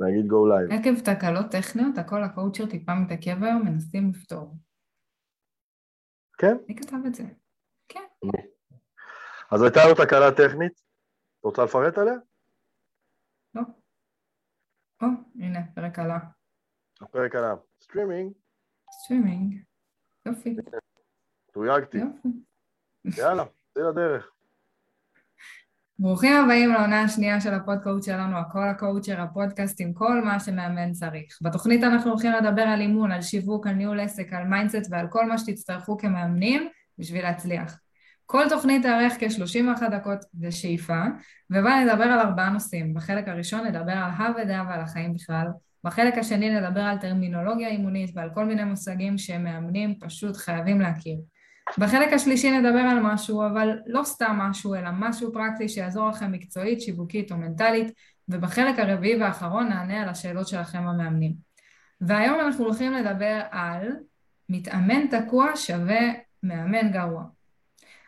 להגיד go live. עקב תקלות טכניות, הכל קואוצ'ר טיפה מתעכב היום, מנסים לפתור. כן? מי כתב את זה? כן. אז הייתה לנו תקלה טכנית, את רוצה לפרט עליה? לא. או, הנה, פרק עלה. הפרק עלה. סטרימינג, סטרימינג. יופי. תויגתי. יופי. יאללה, צאי לדרך. ברוכים הבאים לעונה השנייה של הפודקאסט שלנו, הכל קואוצ'ר, הפודקאסט עם כל מה שמאמן צריך. בתוכנית אנחנו הולכים לדבר על אימון, על שיווק, על ניהול עסק, על mindset ועל כל מה שתצטרכו כמאמנים בשביל להצליח. כל תוכנית תארך כ-31 דקות בשאיפה, ובה נדבר על ארבעה נושאים. בחלק הראשון נדבר על הא ודא ועל החיים בכלל. בחלק השני נדבר על טרמינולוגיה אימונית ועל כל מיני מושגים שמאמנים פשוט חייבים להכיר. בחלק השלישי נדבר על משהו, אבל לא סתם משהו, אלא משהו פרקטי שיעזור לכם מקצועית, שיווקית או מנטלית, ובחלק הרביעי והאחרון נענה על השאלות שלכם המאמנים. והיום אנחנו הולכים לדבר על מתאמן תקוע שווה מאמן גרוע.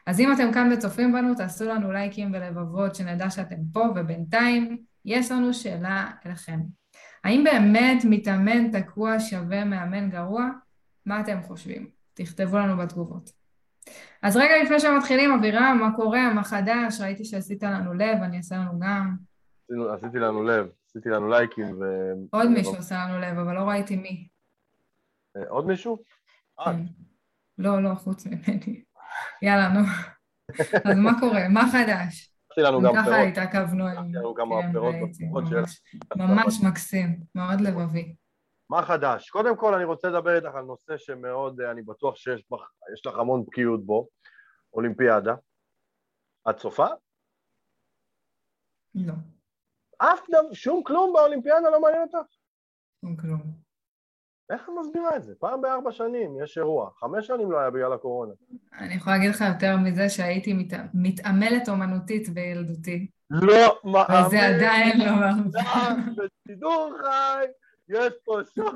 אז אם אתם כאן וצופים בנו, תעשו לנו לייקים ולבבות שנדע שאתם פה, ובינתיים יש לנו שאלה אליכם. האם באמת מתאמן תקוע שווה מאמן גרוע? מה אתם חושבים? תכתבו לנו בתגובות. אז רגע לפני שמתחילים, אבירם, מה קורה? מה חדש? ראיתי שעשית לנו לב, אני אעשה לנו גם. עשיתי לנו לב, עשיתי לנו לייקים ו... עוד מישהו עשה לנו לב, אבל לא ראיתי מי. אה, עוד מישהו? כן. לא, לא, חוץ ממני. יאללה, נו. אז מה קורה? מה חדש? עשיתי לנו גם ככה פירות. התעכבנו. עשיתי לנו כמה כן, פירות ממש מקסים, מאוד לבבי. מה חדש? קודם כל אני רוצה לדבר איתך על נושא שמאוד, אה, אני בטוח שיש יש לך המון בקיאות בו, אולימפיאדה. את צופה? לא, אף דבר, שום כלום באולימפיאדה לא מעניין אותך? שום כלום. איך את מסבירה את זה? פעם בארבע שנים יש אירוע, חמש שנים לא היה בגלל הקורונה. אני יכולה להגיד לך יותר מזה שהייתי מת... מתעמלת אומנותית בילדותי, לא מאמין. וזה עדיין לא... בשידור חי, יש פה שוב,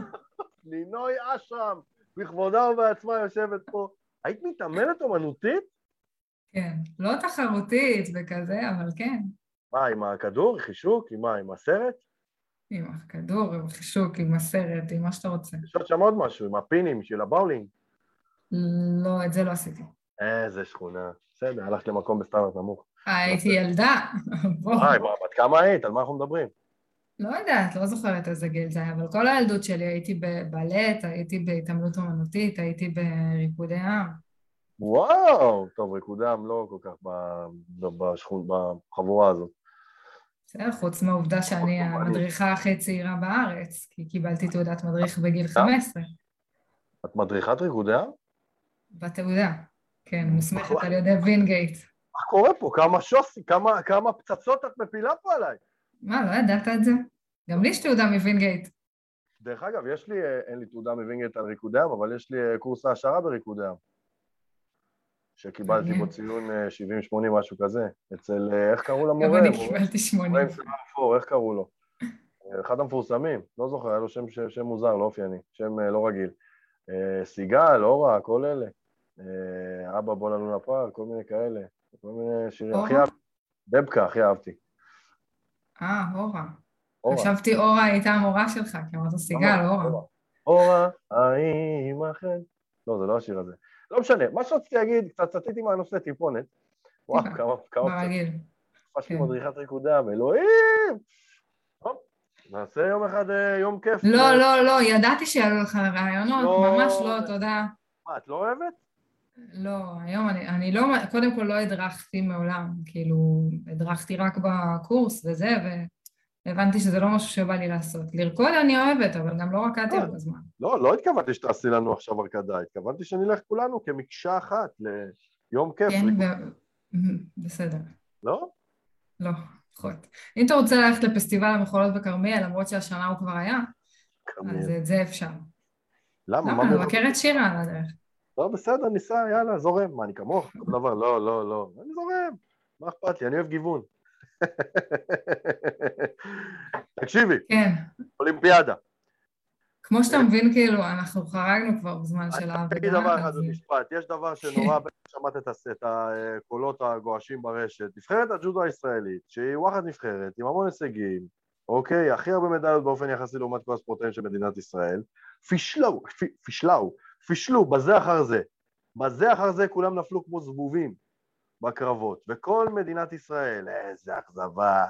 לינוי אשרם, בכבודה ובעצמה יושבת פה. היית מתעמלת אומנותית? כן, לא תחרותית וכזה, אבל כן. מה, עם הכדור, חישוק, עם מה, עם הסרט? עם הכדור, עם החישוק, עם הסרט, עם מה שאתה רוצה. יש עוד שם עוד משהו, עם הפינים של הבאולינג. לא, את זה לא עשיתי. איזה שכונה. בסדר, הלכת למקום בסטנדרט נמוך. הייתי ילדה, בוא. היי, מה, בת כמה היית? על מה אנחנו מדברים? לא יודעת, לא זוכרת איזה גיל זה היה, אבל כל הילדות שלי הייתי בבלט, הייתי בהתעמלות אומנותית, הייתי בריקודי עם. וואו! טוב, ריקודם לא כל כך בשכון- בחבורה הזאת. בסדר, חוץ מהעובדה שאני המדריכה הכי צעירה בארץ, כי קיבלתי תעודת מדריך בגיל 15, את מדריכת ריקודעם? בתעודה. כן, מוסמכת על ידי וינגייט. מה קורה פה? כמה שוסי, כמה, כמה פצצות את מפילה פה עליי? מה, לא ידעת את זה? גם לי יש תעודה מווינגייט. דרך אגב, יש לי, אה, אין לי תעודה מווינגייט על ריקודם, אבל יש לי אה, קורס העשרה בריקודעם. שקיבלתי מעניין. בו ציון אה, 70-80, משהו כזה. אצל, אה, איך קראו למורה? גם אני קיבלתי 80. מורה עם שיער אפור, איך קראו לו? אחד המפורסמים, לא זוכר, היה לו שם, שם, שם מוזר, לא אופייני, שם לא רגיל. סיגל, אורה, כל אלה. אבא בוא ללונה פארק, כל מיני כאלה. כל מיני שירים. הכי אהבתי. דבקה, הכי אהבתי. אה, אורה. אורה. חשבתי אורה הייתה המורה שלך, כי אמרת סיגל, אורה. אורה, האם אכן... לא, זה לא השיר הזה. לא משנה, מה שרציתי להגיד, קצת סטיתי מהנושא טיפונת. וואו. כמה, כמה. ברגיל. תקופה כן. מדריכת ריקודם, אלוהים! נעשה יום אחד אה, יום כיף. לא, לא, לא, ידעתי שיעלו לך רעיונות, לא. ממש לא, תודה. מה, את לא אוהבת? לא, היום אני, אני לא, קודם כל לא הדרכתי מעולם, כאילו, הדרכתי רק בקורס וזה, והבנתי שזה לא משהו שבא לי לעשות. לרקוד אני אוהבת, אבל גם לא רקדתי לא. הרבה זמן. לא, לא התכוונתי שתעשי לנו עכשיו הרקדה, התכוונתי שנלך כולנו כמקשה אחת ליום כיף. כן. ו... בסדר. לא? לא, פחות. אם אתה רוצה ללכת לפסטיבל המחולות בכרמיאל, למרות שהשנה הוא כבר היה, אז את זה אפשר. למה? למה? מה לבקר את שירה על הדרך. לא, בסדר, ניסע, יאללה, זורם. מה, אני כמוך? דבר, לא, לא, לא. אני זורם. מה אכפת לי? אני אוהב גיוון. תקשיבי, כן. אולימפיאדה. כמו שאתה מבין, כאילו, אנחנו חרגנו כבר בזמן של העבודה. דבר אחד במשפט, יש דבר שנורא, בטח שמעת את הקולות הגועשים ברשת, נבחרת הג'ודו הישראלית, שהיא וואחד נבחרת, עם המון הישגים, אוקיי? הכי הרבה מדליות באופן יחסי לעומת כל הספורטאים של מדינת ישראל. פישלו, פישלו, פישלו בזה אחר זה. בזה אחר זה כולם נפלו כמו זבובים בקרבות, וכל מדינת ישראל, איזה אכזבה,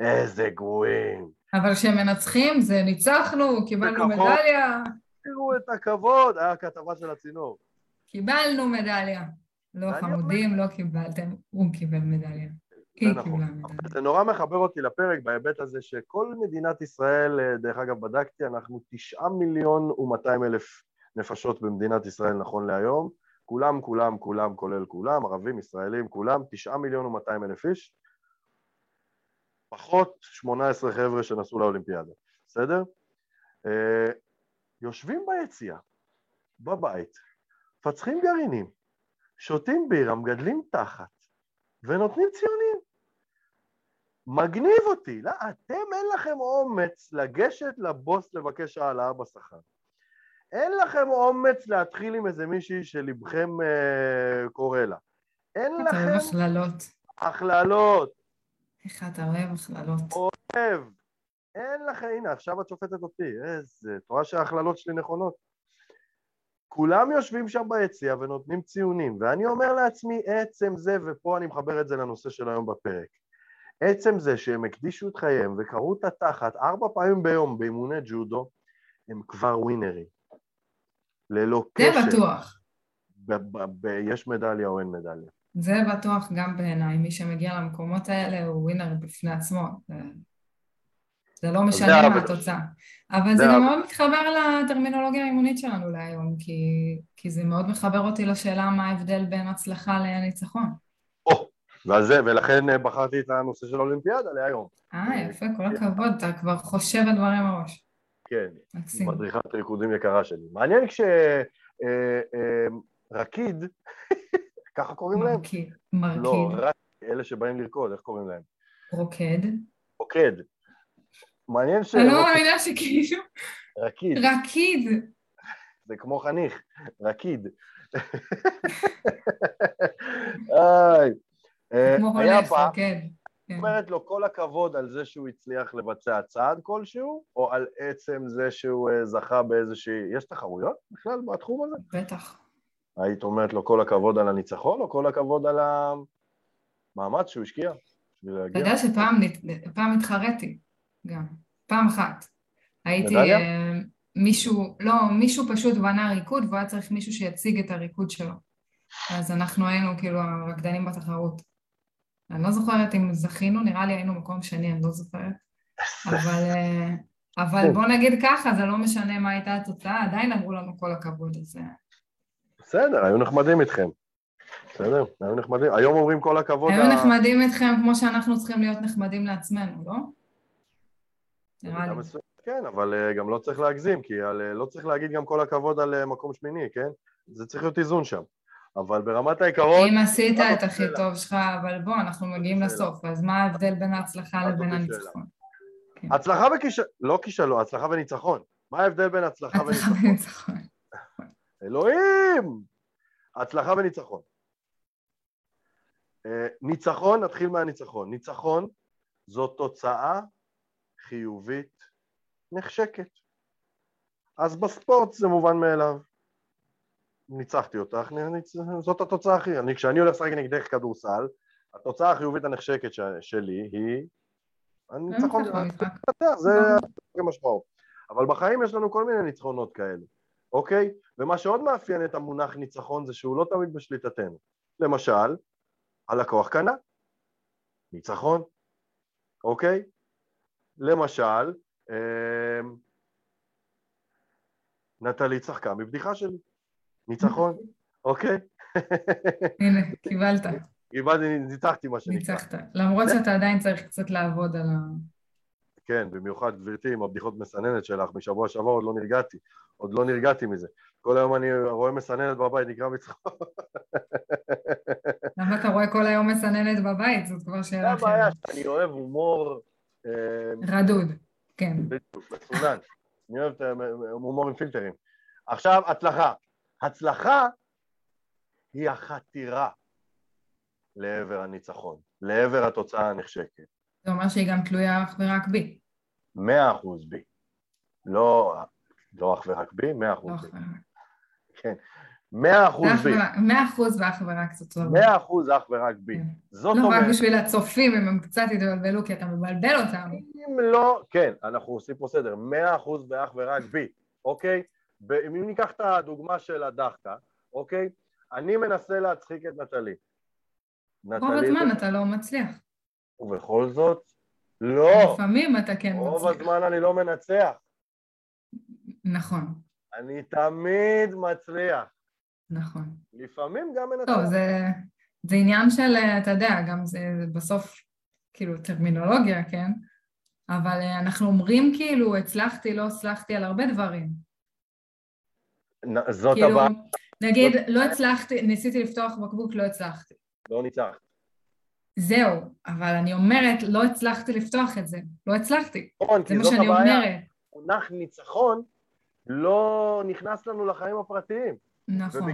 איזה גרועים. אבל כשהם מנצחים זה ניצחנו, קיבלנו מדליה. תראו את הכבוד, היה כתבה של הצינור. קיבלנו מדליה. לא חמודים, לא קיבלתם, הוא קיבל מדליה. זה נכון. זה נורא מחבר אותי לפרק בהיבט הזה שכל מדינת ישראל, אה, דרך אגב בדקתי, אנחנו תשעה מיליון ומאתיים אלף נפשות במדינת ישראל נכון להיום, כולם, כולם, כולם, כולל כולם, ערבים, ישראלים, כולם, תשעה מיליון ומאתיים אלף איש, פחות שמונה עשרה חבר'ה שנסעו לאולימפיאדה, בסדר? אה, יושבים ביציאה, בבית, מפצחים גרעינים, שותים בירה, מגדלים תחת, ונותנים ציונים. מגניב אותי, לא, אתם אין לכם אומץ לגשת לבוס לבקש העלאה בשכר. אין לכם אומץ להתחיל עם איזה מישהי שלבכם אה, קורא לה. אין אתה לכם... אתה אוהב הכללות. הכללות. איך אתה אוהב הכללות. אוהב. אין לכם, הנה, עכשיו את שופטת אותי. איזה, את רואה שההכללות שלי נכונות? כולם יושבים שם ביציע ונותנים ציונים, ואני אומר לעצמי, עצם זה, ופה אני מחבר את זה לנושא של היום בפרק, עצם זה שהם הקדישו את חייהם וקראו את התחת ארבע פעמים ביום באימוני ג'ודו, הם כבר ווינרים. ללא קשר. זה בטוח. ב- ב- ב- יש מדליה או אין מדליה. זה בטוח גם בעיניי, מי שמגיע למקומות האלה הוא ווינר בפני עצמו. זה לא משנה מה התוצאה. אבל זה, זה גם מאוד מתחבר לטרמינולוגיה האימונית שלנו להיום, כי, כי זה מאוד מחבר אותי לשאלה מה ההבדל בין הצלחה לניצחון. וזה, ולכן אה, בחרתי את הנושא של האולימפיאדה להיום. אה, יפה, כל הכבוד, אתה כבר חושב על דברים מראש. כן, מקסים. מדריכת ריקודים יקרה שלי. מעניין כשרקיד, אה, אה, ככה קוראים להם? מרקיד. לא, רק אלה שבאים לרקוד, איך קוראים להם? רוקד. רוקד. מעניין ש... אני לא מאמינה שכאילו... רקיד. רקיד. זה כמו חניך, רקיד. כמו הולך, רוקד. כן. אומרת לו כל הכבוד על זה שהוא הצליח לבצע צעד כלשהו, או על עצם זה שהוא אה, זכה באיזושהי... יש תחרויות בכלל בתחום הזה? בטח. היית אומרת לו כל הכבוד על הניצחון, או כל הכבוד על המאמץ שהוא השקיע? אתה יודע שפעם התחרתי גם, פעם אחת. הייתי... אה, מישהו, לא, מישהו פשוט בנה ריקוד והוא היה צריך מישהו שיציג את הריקוד שלו. אז אנחנו היינו כאילו הרקדנים בתחרות. אני לא זוכרת אם זכינו, נראה לי היינו מקום שני, אני לא זוכרת. אבל, אה, אבל בוא נגיד ככה, זה לא משנה מה הייתה התוצאה, עדיין אמרו לנו כל הכבוד, אז... אה. בסדר, היו נחמדים איתכם. בסדר, היו נחמדים. היום אומרים כל הכבוד... היו נחמדים איתכם כמו שאנחנו צריכים להיות נחמדים לעצמנו, לא? נראה לי. כן, אבל אה, גם לא צריך להגזים, כי לא צריך להגיד גם כל הכבוד על מקום שמיני, כן? זה צריך להיות איזון שם. אבל ברמת העיקרון... אם עשית את הכי טוב שלך, אבל בוא, אנחנו מגיעים לסוף, אז מה ההבדל בין ההצלחה לבין הניצחון? כן. הצלחה וכישלון, לא כישלון, הצלחה וניצחון. מה ההבדל בין הצלחה וניצחון? אלוהים! הצלחה וניצחון. אה, ניצחון, נתחיל מהניצחון. ניצחון זו תוצאה חיובית נחשקת. אז בספורט זה מובן מאליו. ניצחתי אותך, ניצ... זאת התוצאה הכי... אני, כשאני הולך לשחק נגדך כדורסל, התוצאה החיובית הנחשקת ש... שלי היא הניצחון, זה המשמעות. אבל בחיים יש לנו כל מיני ניצחונות כאלה, אוקיי? ומה שעוד מאפיין את המונח ניצחון זה שהוא לא תמיד בשליטתנו. למשל, הלקוח קנה, ניצחון, אוקיי? למשל, אה... נטלי צחקה מבדיחה שלי. ניצחון, אוקיי? הנה, קיבלת. קיבלתי, ניצחתי מה שנקרא. ניצחת, למרות שאתה עדיין צריך קצת לעבוד על ה... כן, במיוחד גברתי עם הבדיחות מסננת שלך, משבוע שעבר עוד לא נרגעתי, עוד לא נרגעתי מזה. כל היום אני רואה מסננת בבית, נקרא מצחוק. למה אתה רואה כל היום מסננת בבית? זאת כבר שאלה אחרת. זה הבעיה שאני אוהב הומור... אה, רדוד, כן. בדיוק, מסונן. אני אוהב הומור עם פילטרים. עכשיו, הצלחה. הצלחה היא החתירה לעבר הניצחון, לעבר התוצאה הנחשקת. זה אומר שהיא גם תלויה אך ורק בי. מאה אחוז בי. לא, לא אך ורק בי, מאה לא אחוז בי. אך ורק. כן. מאה אחוז בי. מאה אחוז ואך ורק זאת אומרת. מאה אחוז אך ורק בי. כן. זאת לא, רק אומרת, בשביל הצופים, אם הם קצת יתבלבלו, כי אתה מבלבל אותם. אם לא, כן, אנחנו עושים פה סדר, מאה אחוז ואך ורק בי, אוקיי? אם ניקח את הדוגמה של הדחקה, אוקיי? אני מנסה להצחיק את נטלי. רוב הזמן אתה לא מצליח. ובכל זאת, לא. לפעמים אתה כן רוב מצליח. הזמן אני לא מנצח. נכון, אני תמיד מצליח. נכון. לפעמים גם מנצח. טוב, זה, זה עניין של, אתה יודע, גם זה, זה בסוף כאילו טרמינולוגיה, כן? אבל אה, אנחנו אומרים כאילו, הצלחתי, לא הצלחתי על הרבה דברים. זאת כאילו, הבעיה, נגיד, לא הצלחתי, ניסיתי לפתוח בקבוק, לא הצלחתי. לא ניצחת. זהו, אבל אני אומרת, לא הצלחתי לפתוח את זה. לא הצלחתי. נכון, זה כי מה זאת שאני הבעיה. אומרת. מונח ניצחון לא נכנס לנו לחיים הפרטיים. נכון.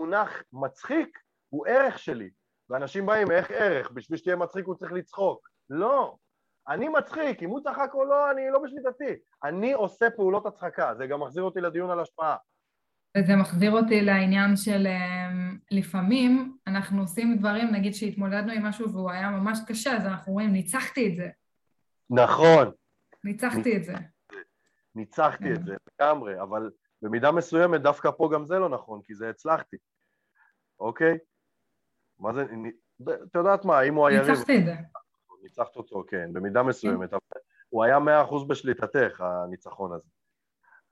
מונח מצחיק הוא ערך שלי. ואנשים באים, איך ערך? בשביל שתהיה מצחיק הוא צריך לצחוק. לא. אני מצחיק, אם הוא צחק או לא, אני לא בשליטתי. אני עושה פעולות הצחקה, זה גם מחזיר אותי לדיון על השפעה. וזה מחזיר אותי לעניין של אמ, לפעמים אנחנו עושים דברים, נגיד שהתמודדנו עם משהו והוא היה ממש קשה, אז אנחנו אומרים, ניצחתי את זה, נכון, ניצחתי את זה. ניצחתי את זה לגמרי, אבל במידה מסוימת דווקא פה גם זה לא נכון, כי זה הצלחתי, אוקיי? מה זה, את יודעת מה, אם הוא היריב, ניצחתי את זה. ניצחת אותו, כן, במידה מסוימת, אבל הוא היה מאה אחוז בשליטתך, הניצחון הזה.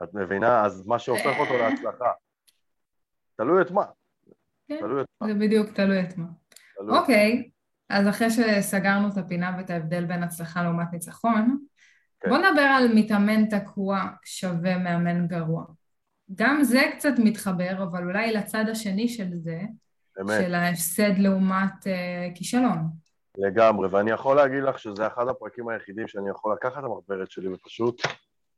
את מבינה? אז מה שהופך אותו להצלחה. תלוי את מה. כן. תלוי את מה. זה בדיוק תלוי את מה. תלוי אוקיי, אז אחרי שסגרנו את הפינה ואת ההבדל בין הצלחה לעומת ניצחון, כן. בוא נדבר על מתאמן תקוע שווה מאמן גרוע. גם זה קצת מתחבר, אבל אולי לצד השני של זה, אמת, של ההפסד לעומת אה, כישלון. לגמרי, ואני יכול להגיד לך שזה אחד הפרקים היחידים שאני יכול לקחת את המחברת שלי ופשוט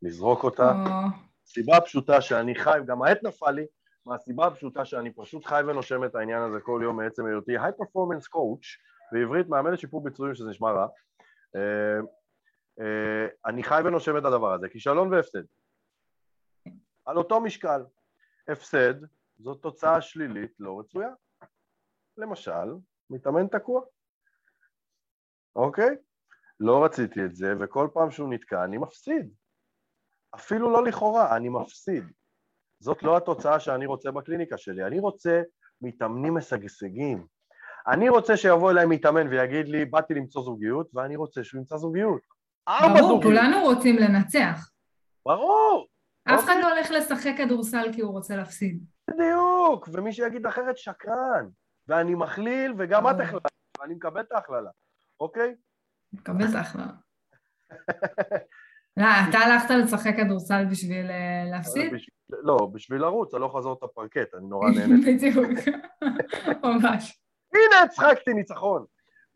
לזרוק אותה. או, סיבה הפשוטה שאני חי, גם העט נפל לי, מהסיבה הפשוטה שאני פשוט חי ונושם את העניין הזה כל יום מעצם היותי היי פרפורמנס קואוץ', בעברית מאמן לשיפור ביצועים שזה נשמע רע. אה, אה, אני חי ונושם את הדבר הזה, כישלון והפסד. על אותו משקל. הפסד זאת תוצאה שלילית לא רצויה. למשל, מתאמן תקוע. אוקיי? לא רציתי את זה, וכל פעם שהוא נתקע אני מפסיד. אפילו לא לכאורה, אני מפסיד. זאת לא התוצאה שאני רוצה בקליניקה שלי. אני רוצה מתאמנים משגשגים. אני רוצה שיבוא אליי מתאמן ויגיד לי, באתי למצוא זוגיות, ואני רוצה שהוא ימצא זוגיות. ארבע ברור, זוגיות. כולנו רוצים לנצח. ברור, אף אחד אוקיי. לא הולך לשחק כדורסל כי הוא רוצה להפסיד. בדיוק. ומי שיגיד אחרת שקרן. ואני מכליל, וגם את. הכללה, ואני מקבל את ההכללה, אוקיי? מקבל את ההכללה. לא, אתה הלכת לשחק כדורסל בשביל אה, להפסיד? לא, בשביל לרוץ, הלוך חזור את הפרקט, אני נורא נהנה. בדיוק, ממש. הנה, הצחקתי ניצחון.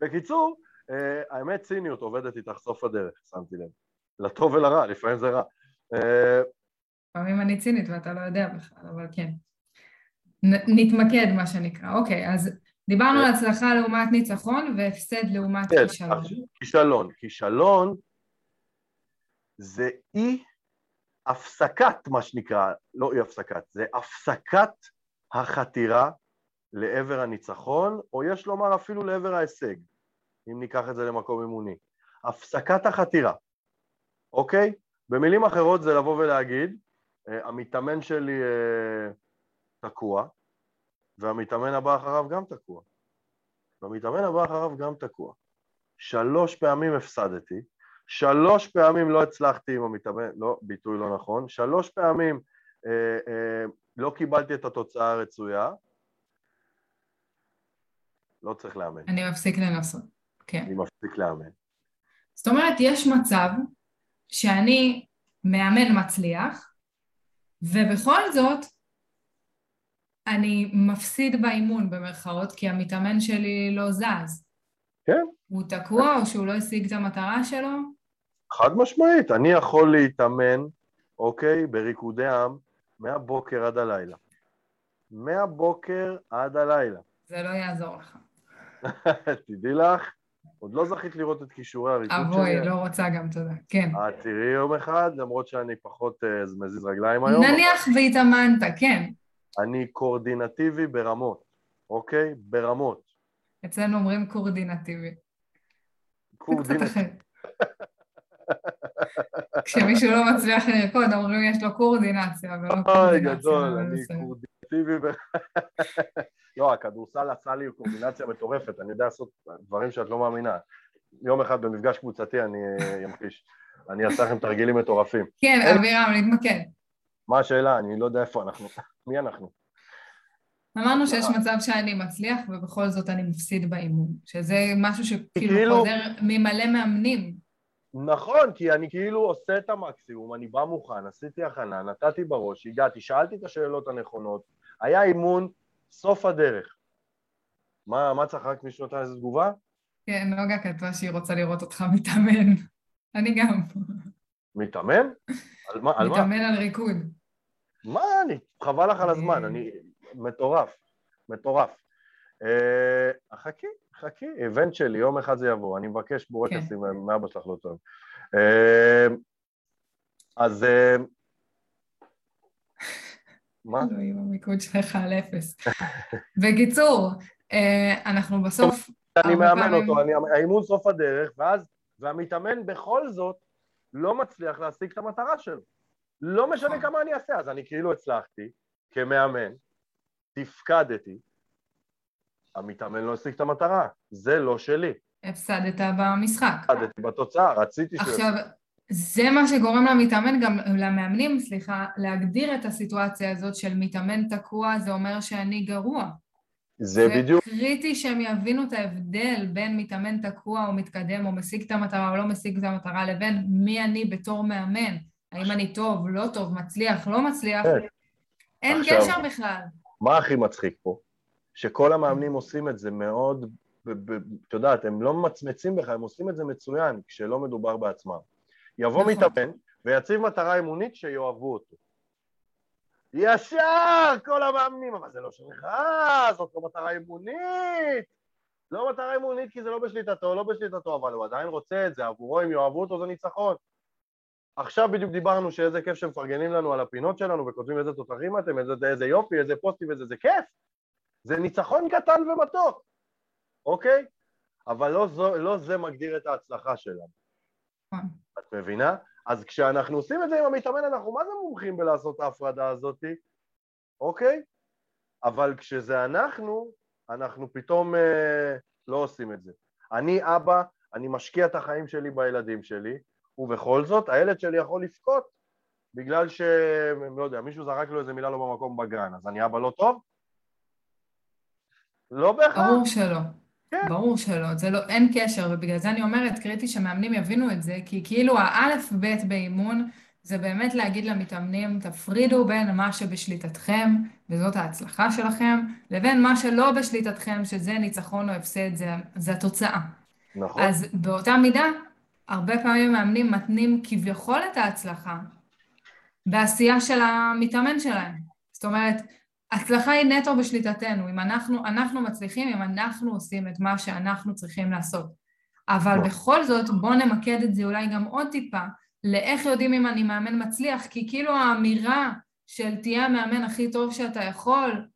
בקיצור, אה, האמת ציניות עובדת איתך סוף הדרך, שמתי לב. לטוב ולרע, לפעמים זה רע. אה, לפעמים אני צינית ואתה לא יודע בכלל, אבל כן. נתמקד, מה שנקרא. אוקיי, אז דיברנו על הצלחה לעומת ניצחון והפסד לעומת כן, כישלון. כישלון. כישלון זה אי הפסקת, מה שנקרא, לא אי הפסקת, זה הפסקת החתירה לעבר הניצחון, או יש לומר אפילו לעבר ההישג, אם ניקח את זה למקום אימוני. הפסקת החתירה, אוקיי? במילים אחרות זה לבוא ולהגיד, אה, המתאמן שלי אה, תקוע, והמתאמן הבא אחריו גם תקוע. והמתאמן הבא אחריו גם תקוע. שלוש פעמים הפסדתי, שלוש פעמים לא הצלחתי עם המתאמן, לא, ביטוי לא נכון, שלוש פעמים אה, אה, לא קיבלתי את התוצאה הרצויה, לא צריך לאמן, אני מפסיק לנסות, כן. אני מפסיק לאמן. זאת אומרת, יש מצב שאני מאמן מצליח, ובכל זאת אני מפסיד באימון במרכאות, כי המתאמן שלי לא זז. כן. הוא תקוע או שהוא לא השיג את המטרה שלו? חד משמעית, אני יכול להתאמן, אוקיי, בריקודי עם, מהבוקר עד הלילה. מהבוקר עד הלילה. זה לא יעזור לך. תדעי לך, עוד לא זכית לראות את כישורי הריקוד שלי. אבוי, לא רוצה גם, תודה. כן. את תראי יום אחד, למרות שאני פחות uh, מזיז רגליים היום. נניח והתאמנת, כן. אני קואורדינטיבי ברמות, אוקיי? ברמות. אצלנו אומרים קואורדינטיבי. קואורדינטיבי. כשמישהו לא מצליח לרקוד, אומרים יש לו קואורדינציה ולא קואורדינציה. אוי, גדול, אני קואורדינטיבי. לא, הכדורסל עשה לי קואורדינציה מטורפת, אני יודע לעשות דברים שאת לא מאמינה. יום אחד במפגש קבוצתי אני אמחיש. אני אעשה לכם תרגילים מטורפים. כן, אבירם, נתמקד. מה השאלה? אני לא יודע איפה אנחנו. מי אנחנו? אמרנו שיש מצב שאני מצליח ובכל זאת אני מפסיד באימון, שזה משהו שכאילו כאילו- חוזר ממלא מאמנים. נכון, כי אני כאילו עושה את המקסימום, אני בא מוכן, עשיתי הכנה, נתתי בראש, הגעתי, שאלתי את השאלות הנכונות, היה אימון סוף הדרך. מה, מה צחקת? מישהו נתן איזה תגובה? כן, נוגה כתבה שהיא רוצה לראות אותך מתאמן. אני גם. מתאמן? על מה? על מתאמן על ריקוד. מה אני? חבל לך על הזמן, אני... מטורף, מטורף. אה, חכי, חכי, איבנט שלי, יום אחד זה יבוא, אני מבקש בורקסים כן. מאבא שלך לא טוב. אה, אז... אה, מה? אלוהים, המיקוד שלך על אפס. בקיצור, אנחנו בסוף... אני מאמן אותו, האימון סוף הדרך, ואז, והמתאמן בכל זאת לא מצליח להשיג את המטרה שלו. לא משנה נכון. כמה אני אעשה, אז אני כאילו הצלחתי, כמאמן, תפקדתי, המתאמן לא השיג את המטרה, זה לא שלי. הפסדת במשחק. הפסדתי בתוצאה, רציתי ש... עכשיו, זה מה שגורם למתאמן, גם למאמנים, סליחה, להגדיר את הסיטואציה הזאת של מתאמן תקוע, זה אומר שאני גרוע. זה, בדיוק... זה קריטי שהם יבינו את ההבדל בין מתאמן תקוע או מתקדם או משיג את המטרה או לא משיג את המטרה לבין מי אני בתור מאמן. האם אני טוב, לא טוב, מצליח, לא מצליח. כן. אין עכשיו, קשר בכלל. מה הכי מצחיק פה? שכל המאמנים עושים את זה מאוד, את יודעת, הם לא ממצמצים בך, הם עושים את זה מצוין כשלא מדובר בעצמם. יבוא נכון. מתאמן ויציב מטרה אמונית שיאהבו אותו. ישר כל המאמנים, אבל זה לא שלך, זאת לא מטרה אמונית. לא מטרה אמונית כי זה לא בשליטתו, לא בשליטתו, אבל הוא עדיין רוצה את זה, עבורו אם יאהבו אותו זה ניצחון. עכשיו בדיוק דיברנו שאיזה כיף שמפרגנים לנו על הפינות שלנו וכותבים איזה תותחים אתם, איזה, איזה יופי, איזה פוסטים, איזה זה כיף. זה ניצחון קטן ומתוק, אוקיי? אבל לא, זו, לא זה מגדיר את ההצלחה שלנו. נכון. את מבינה? אז כשאנחנו עושים את זה עם המתאמן, אנחנו מה זה מומחים בלעשות את ההפרדה הזאת, אוקיי? אבל כשזה אנחנו, אנחנו פתאום אה, לא עושים את זה. אני אבא, אני משקיע את החיים שלי בילדים שלי, ובכל זאת הילד שלי יכול לבכות בגלל ש... לא יודע, מישהו זרק לו איזה מילה לא במקום בגן, אז אני אבא לא טוב? לא בהכרח. ברור שלא. כן. ברור שלא, זה לא, אין קשר, ובגלל זה אני אומרת, קריטי שמאמנים יבינו את זה, כי כאילו האלף-בית באימון זה באמת להגיד למתאמנים, תפרידו בין מה שבשליטתכם, וזאת ההצלחה שלכם, לבין מה שלא בשליטתכם, שזה ניצחון או הפסד, זה, זה התוצאה. נכון. אז באותה מידה, הרבה פעמים מאמנים מתנים כביכול את ההצלחה בעשייה של המתאמן שלהם. זאת אומרת, הצלחה היא נטו בשליטתנו, אם אנחנו, אנחנו מצליחים, אם אנחנו עושים את מה שאנחנו צריכים לעשות. אבל בכל זאת, בואו נמקד את זה אולי גם עוד טיפה, לאיך יודעים אם אני מאמן מצליח, כי כאילו האמירה של תהיה המאמן הכי טוב שאתה יכול,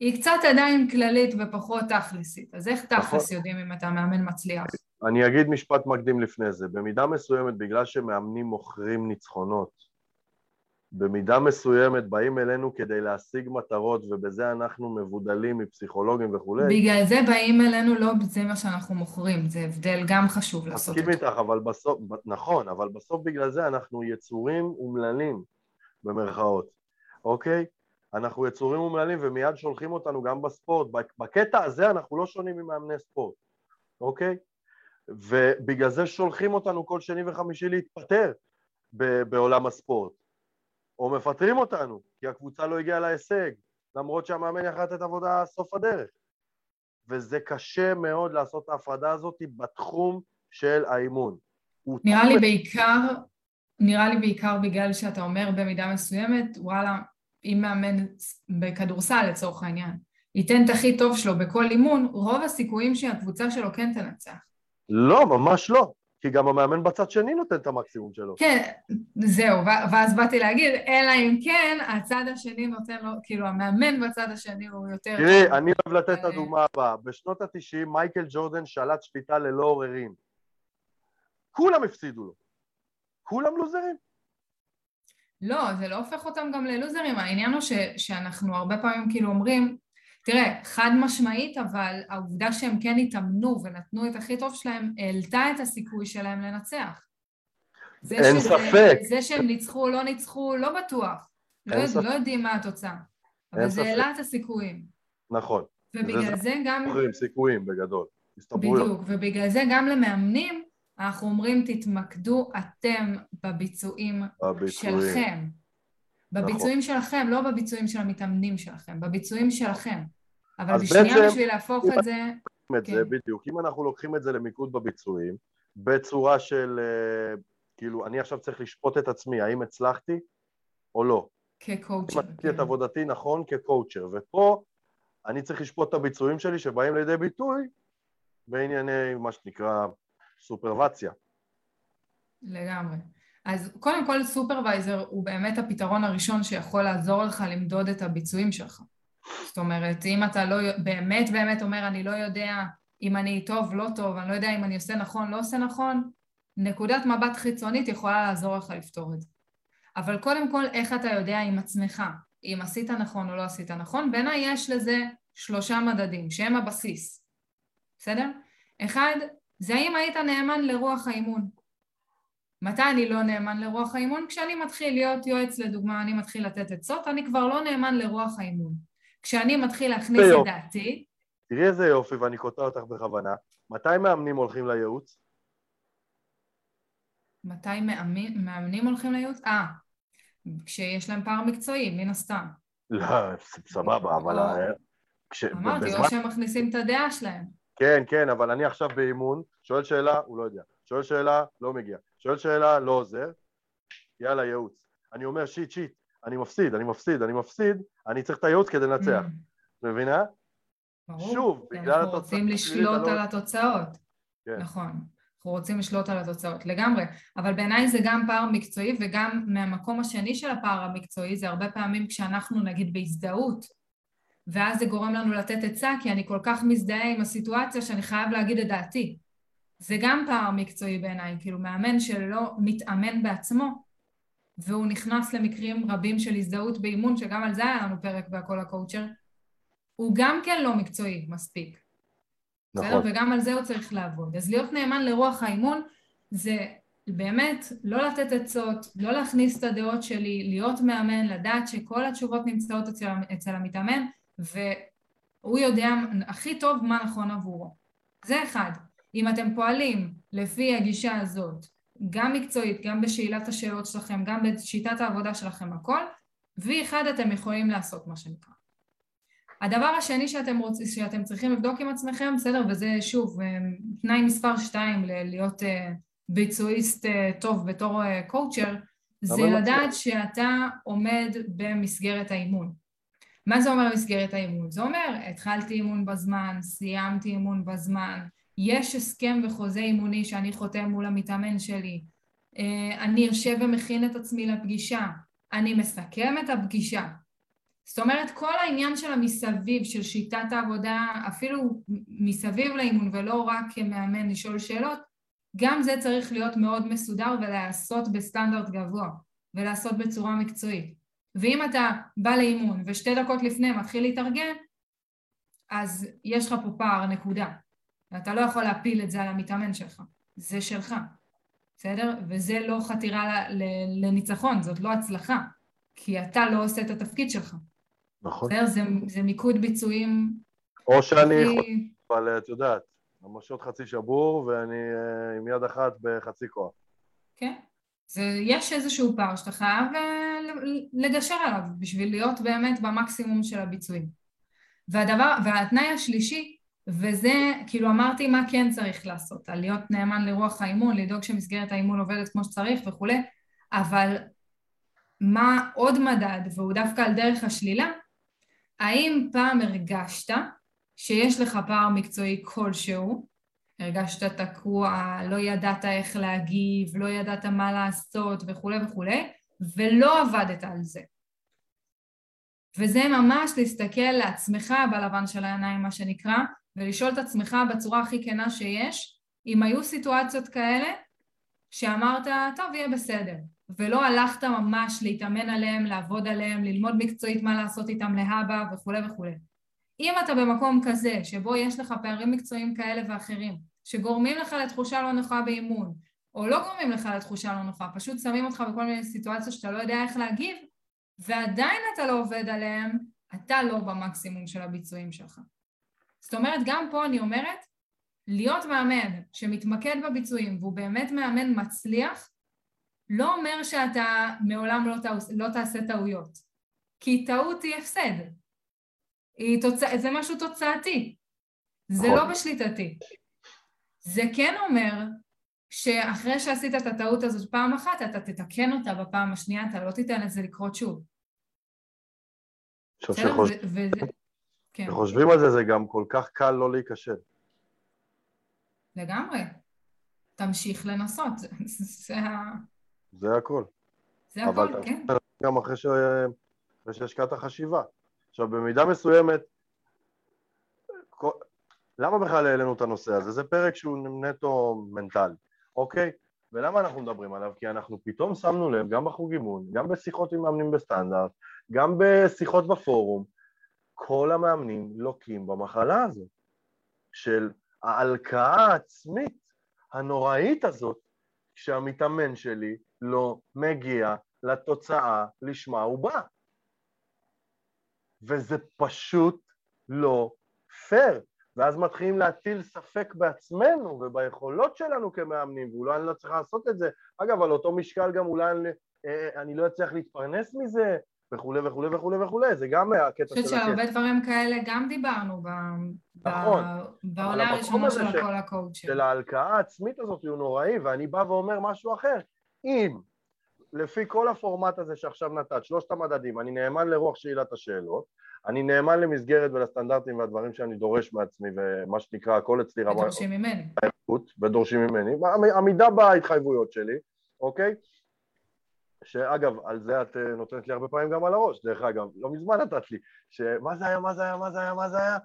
היא קצת עדיין כללית ופחות תכלסית. אז איך תכלס נכון. יודעים אם אתה מאמן מצליח? אני אגיד משפט מקדים לפני זה. במידה מסוימת, בגלל שמאמנים מוכרים ניצחונות, במידה מסוימת באים אלינו כדי להשיג מטרות ובזה אנחנו מבודלים מפסיכולוגים וכולי. בגלל זה באים אלינו לא זה מה שאנחנו מוכרים, זה הבדל גם חשוב לעשות. מסכים איתך, אבל בסוף, נכון, אבל בסוף בגלל זה אנחנו יצורים אומללים במרכאות, אוקיי? אנחנו יצורים אומללים ומיד שולחים אותנו גם בספורט. בקטע הזה אנחנו לא שונים ממאמני ספורט, אוקיי? ובגלל זה שולחים אותנו כל שני וחמישי להתפטר בעולם הספורט. או מפטרים אותנו, כי הקבוצה לא הגיעה להישג, למרות שהמאמן יכל לתת עבודה סוף הדרך. וזה קשה מאוד לעשות את ההפרדה הזאת בתחום של האימון. נראה לי בעיקר, נראה לי בעיקר בגלל שאתה אומר במידה מסוימת, וואלה, אם מאמן בכדורסל לצורך העניין, ייתן את הכי טוב שלו בכל אימון, רוב הסיכויים שהקבוצה שלו כן תנצח. לא, ממש לא. כי גם המאמן בצד שני נותן את המקסימום שלו. כן, זהו, ואז באתי להגיד, אלא אם כן, הצד השני נותן לו, כאילו המאמן בצד השני הוא יותר... תראי, אני אוהב לתת את הדוגמה הבאה. בשנות ה-90 מייקל ג'ורדן שלט שליטה ללא עוררין. כולם הפסידו לו. כולם לוזרים. לא, זה לא הופך אותם גם ללוזרים, העניין הוא ש, שאנחנו הרבה פעמים כאילו אומרים, תראה, חד משמעית, אבל העובדה שהם כן התאמנו ונתנו את הכי טוב שלהם, העלתה את הסיכוי שלהם לנצח. אין שזה, ספק. זה שהם ניצחו או לא ניצחו, לא בטוח. לא, יודע, לא יודעים מה התוצאה. אבל זה העלה את הסיכויים. נכון. ובגלל זה, זה גם... סיכויים בגדול. בדיוק, ובגלל זה גם למאמנים אנחנו אומרים תתמקדו אתם בביצועים, בביצועים. שלכם. בביצועים נכון. שלכם, לא בביצועים של המתאמנים שלכם, בביצועים שלכם. אבל בשנייה בעצם, בשביל להפוך את זה... את כן. זה, בדיוק. אם אנחנו לוקחים את זה למיקוד בביצועים, בצורה של, uh, כאילו, אני עכשיו צריך לשפוט את עצמי, האם הצלחתי או לא. כקואוצ'ר. אם עשיתי כן. את עבודתי נכון כקואוצ'ר, ופה אני צריך לשפוט את הביצועים שלי שבאים לידי ביטוי בענייני מה שנקרא סופרבציה. לגמרי. אז קודם כל סופרוויזר הוא באמת הפתרון הראשון שיכול לעזור לך למדוד את הביצועים שלך. זאת אומרת, אם אתה לא באמת באמת אומר אני לא יודע אם אני טוב, לא טוב, אני לא יודע אם אני עושה נכון, לא עושה נכון, נקודת מבט חיצונית יכולה לעזור לך לפתור את זה. אבל קודם כל, איך אתה יודע עם עצמך, אם עשית נכון או לא עשית נכון? בעיניי יש לזה שלושה מדדים, שהם הבסיס, בסדר? אחד, זה האם היית נאמן לרוח האימון. מתי אני לא נאמן לרוח האימון? כשאני מתחיל להיות יועץ לדוגמה, אני מתחיל לתת עצות, אני כבר לא נאמן לרוח האימון. כשאני מתחיל להכניס את דעתי... תראי איזה יופי, ואני קוטע אותך בכוונה. מתי מאמנים הולכים לייעוץ? מתי מאמנים, מאמנים הולכים לייעוץ? אה, כשיש להם פער מקצועי, מן הסתם. לא, סבבה, אבל... כש... אמרתי, בזמן... או שהם מכניסים את הדעה שלהם. כן, כן, אבל אני עכשיו באימון, שואל שאלה, הוא לא יודע. שואל שאלה, לא מגיע. שואל שאלה, לא עוזר. יאללה, ייעוץ. אני אומר, שיט, שיט, אני מפסיד, אני מפסיד, אני מפסיד, אני צריך את הייעוץ כדי לנצח. Mm. מבינה? ברור. שוב, בגלל התוצאות... אנחנו רוצים לשלוט על התוצאות. כן. נכון. אנחנו רוצים לשלוט על התוצאות, לגמרי. אבל בעיניי זה גם פער מקצועי, וגם מהמקום השני של הפער המקצועי, זה הרבה פעמים כשאנחנו נגיד בהזדהות, ואז זה גורם לנו לתת עצה, כי אני כל כך מזדהה עם הסיטואציה שאני חייב להגיד את דעתי. זה גם פער מקצועי בעיניי, כאילו מאמן שלא מתאמן בעצמו, והוא נכנס למקרים רבים של הזדהות באימון, שגם על זה היה לנו פרק בהכל הקואוצ'ר, הוא גם כן לא מקצועי מספיק. נכון. בסדר? וגם על זה הוא צריך לעבוד. אז להיות נאמן לרוח האימון זה באמת לא לתת עצות, לא להכניס את הדעות שלי, להיות מאמן, לדעת שכל התשובות נמצאות אצל, אצל המתאמן, והוא יודע הכי טוב מה נכון עבורו. זה אחד. אם אתם פועלים לפי הגישה הזאת, גם מקצועית, גם בשאלת השאלות שלכם, גם בשיטת העבודה שלכם, הכל, V1 אתם יכולים לעשות מה שנקרא. הדבר השני שאתם, רוצ... שאתם צריכים לבדוק עם עצמכם, בסדר, וזה שוב אה, תנאי מספר שתיים להיות אה, ביצועיסט אה, טוב בתור קואוצ'ר, זה לדעת שאתה עומד במסגרת האימון. מה זה אומר מסגרת האימון? זה אומר, התחלתי אימון בזמן, סיימתי אימון בזמן, יש הסכם וחוזה אימוני שאני חותם מול המתאמן שלי, אה, אני יושב ומכין את עצמי לפגישה, אני מסכם את הפגישה. זאת אומרת, כל העניין של המסביב, של שיטת העבודה, אפילו מסביב לאימון ולא רק כמאמן לשאול שאלות, גם זה צריך להיות מאוד מסודר ולהיעשות בסטנדרט גבוה ולעשות בצורה מקצועית. ואם אתה בא לאימון ושתי דקות לפני מתחיל להתארגן, אז יש לך פה פער, נקודה. ואתה לא יכול להפיל את זה על המתאמן שלך, זה שלך, בסדר? וזה לא חתירה לניצחון, זאת לא הצלחה, כי אתה לא עושה את התפקיד שלך. נכון. בסדר? זה, זה מיקוד ביצועים... או שאני יכול, אבל את יודעת, ממש עוד חצי שבור ואני uh, עם יד אחת בחצי כוח. כן. זה, יש איזשהו פער שאתה חייב אה, לגשר עליו בשביל להיות באמת במקסימום של הביצועים. והדבר, והתנאי השלישי, וזה, כאילו אמרתי מה כן צריך לעשות, על להיות נאמן לרוח האימון, לדאוג שמסגרת האימון עובדת כמו שצריך וכולי, אבל מה עוד מדד, והוא דווקא על דרך השלילה, האם פעם הרגשת שיש לך פער מקצועי כלשהו, הרגשת תקוע, לא ידעת איך להגיב, לא ידעת מה לעשות וכולי וכולי, ולא עבדת על זה. וזה ממש להסתכל לעצמך בלבן של העיניים, מה שנקרא, ולשאול את עצמך בצורה הכי כנה שיש, אם היו סיטואציות כאלה שאמרת, טוב, יהיה בסדר, ולא הלכת ממש להתאמן עליהם, לעבוד עליהם, ללמוד מקצועית מה לעשות איתם להבא וכולי וכולי. אם אתה במקום כזה, שבו יש לך פערים מקצועיים כאלה ואחרים, שגורמים לך לתחושה לא נוחה באימון, או לא גורמים לך לתחושה לא נוחה, פשוט שמים אותך בכל מיני סיטואציות שאתה לא יודע איך להגיב, ועדיין אתה לא עובד עליהם, אתה לא במקסימום של הביצועים שלך. זאת אומרת, גם פה אני אומרת, להיות מאמן שמתמקד בביצועים והוא באמת מאמן מצליח, לא אומר שאתה מעולם לא, תעוש, לא תעשה טעויות. כי טעות היא הפסד. היא תוצא, זה משהו תוצאתי. זה לא נכון. בשליטתי. זה כן אומר שאחרי שעשית את הטעות הזאת פעם אחת, אתה תתקן אותה בפעם השנייה, אתה לא תיתן לזה לקרות שוב. כן. כשחושבים על זה, זה גם כל כך קל לא להיכשל. לגמרי. תמשיך לנסות, זה ה... זה הכל. זה הכל, כן. אבל גם אחרי, ש... אחרי שהשקעת חשיבה. עכשיו, במידה מסוימת, למה בכלל העלינו את הנושא הזה? זה פרק שהוא נטו מנטלי, אוקיי? ולמה אנחנו מדברים עליו? כי אנחנו פתאום שמנו לב, גם בחוג אימון, גם בשיחות עם מאמנים בסטנדרט, גם בשיחות בפורום, כל המאמנים לוקים במחלה הזאת של ההלקאה העצמית הנוראית הזאת כשהמתאמן שלי לא מגיע לתוצאה לשמה הוא בא. וזה פשוט לא פייר. ואז מתחילים להטיל ספק בעצמנו וביכולות שלנו כמאמנים, ואולי אני לא צריך לעשות את זה. אגב, על אותו משקל גם אולי אני, אה, אני לא אצליח להתפרנס מזה, וכולי וכולי וכולי וכולי, זה גם הקטע של... אני חושבת שהרבה דברים כאלה גם דיברנו ב... נכון. בעונה הראשונה של הכל הקואוצ'ר. של ההלקאה העצמית הזאת הוא נוראי, ואני בא ואומר משהו אחר. אם לפי כל הפורמט הזה שעכשיו נתת, שלושת המדדים, אני נאמן לרוח שאלת השאלות, אני נאמן למסגרת ולסטנדרטים והדברים שאני דורש מעצמי, ומה שנקרא, הכל אצלי רמה... ודורשים ממני. ודורשים ממני, עמידה בהתחייבויות שלי, אוקיי? שאגב, על זה את אה, נותנת לי הרבה פעמים גם על הראש, דרך אגב, לא מזמן נתת לי, שמה זה היה, מה זה היה, מה זה היה, מה זה היה?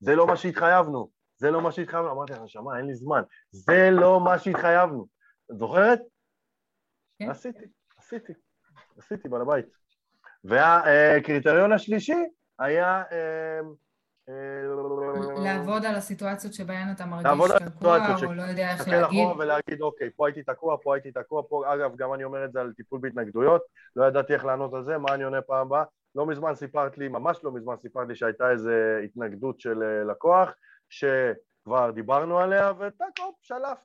זה לא מה שהתחייבנו, זה לא מה שהתחייבנו, אמרתי לך, נשמה, אין לי זמן, זה לא מה שהתחייבנו. את זוכרת? כן. עשיתי, עשיתי, עשיתי בעל הבית. והקריטריון השלישי היה אה, אה, לעבוד על הסיטואציות שבהן אתה מרגיש תקוע או לא יודע איך להגיד. ולהגיד אוקיי, פה הייתי תקוע, פה הייתי תקוע, פה אגב גם אני אומר את זה על טיפול בהתנגדויות, לא ידעתי איך לענות על זה, מה אני עונה פעם הבאה, לא מזמן סיפרת לי, ממש לא מזמן סיפרת לי שהייתה איזו התנגדות של אה, לקוח שכבר דיברנו עליה וטק הופ, שלפת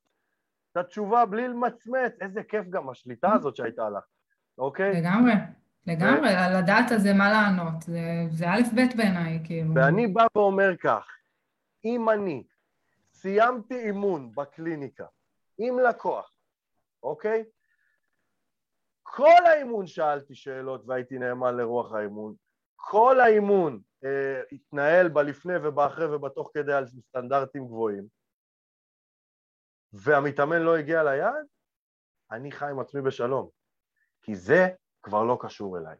את התשובה בלי למצמץ, איזה כיף גם השליטה הזאת שהייתה לך, אוקיי? לגמרי. לגמרי, על לדעת על זה מה לענות, זה, זה א' ב' בעיניי, כאילו. ואני בא ואומר כך, אם אני סיימתי אימון בקליניקה עם לקוח, אוקיי? כל האימון שאלתי שאלות והייתי נאמן לרוח האימון, כל האימון אה, התנהל בלפני ובאחרי ובתוך כדי על סטנדרטים גבוהים, והמתאמן לא הגיע ליעד, אני חי עם עצמי בשלום. כי זה כבר לא קשור אליי.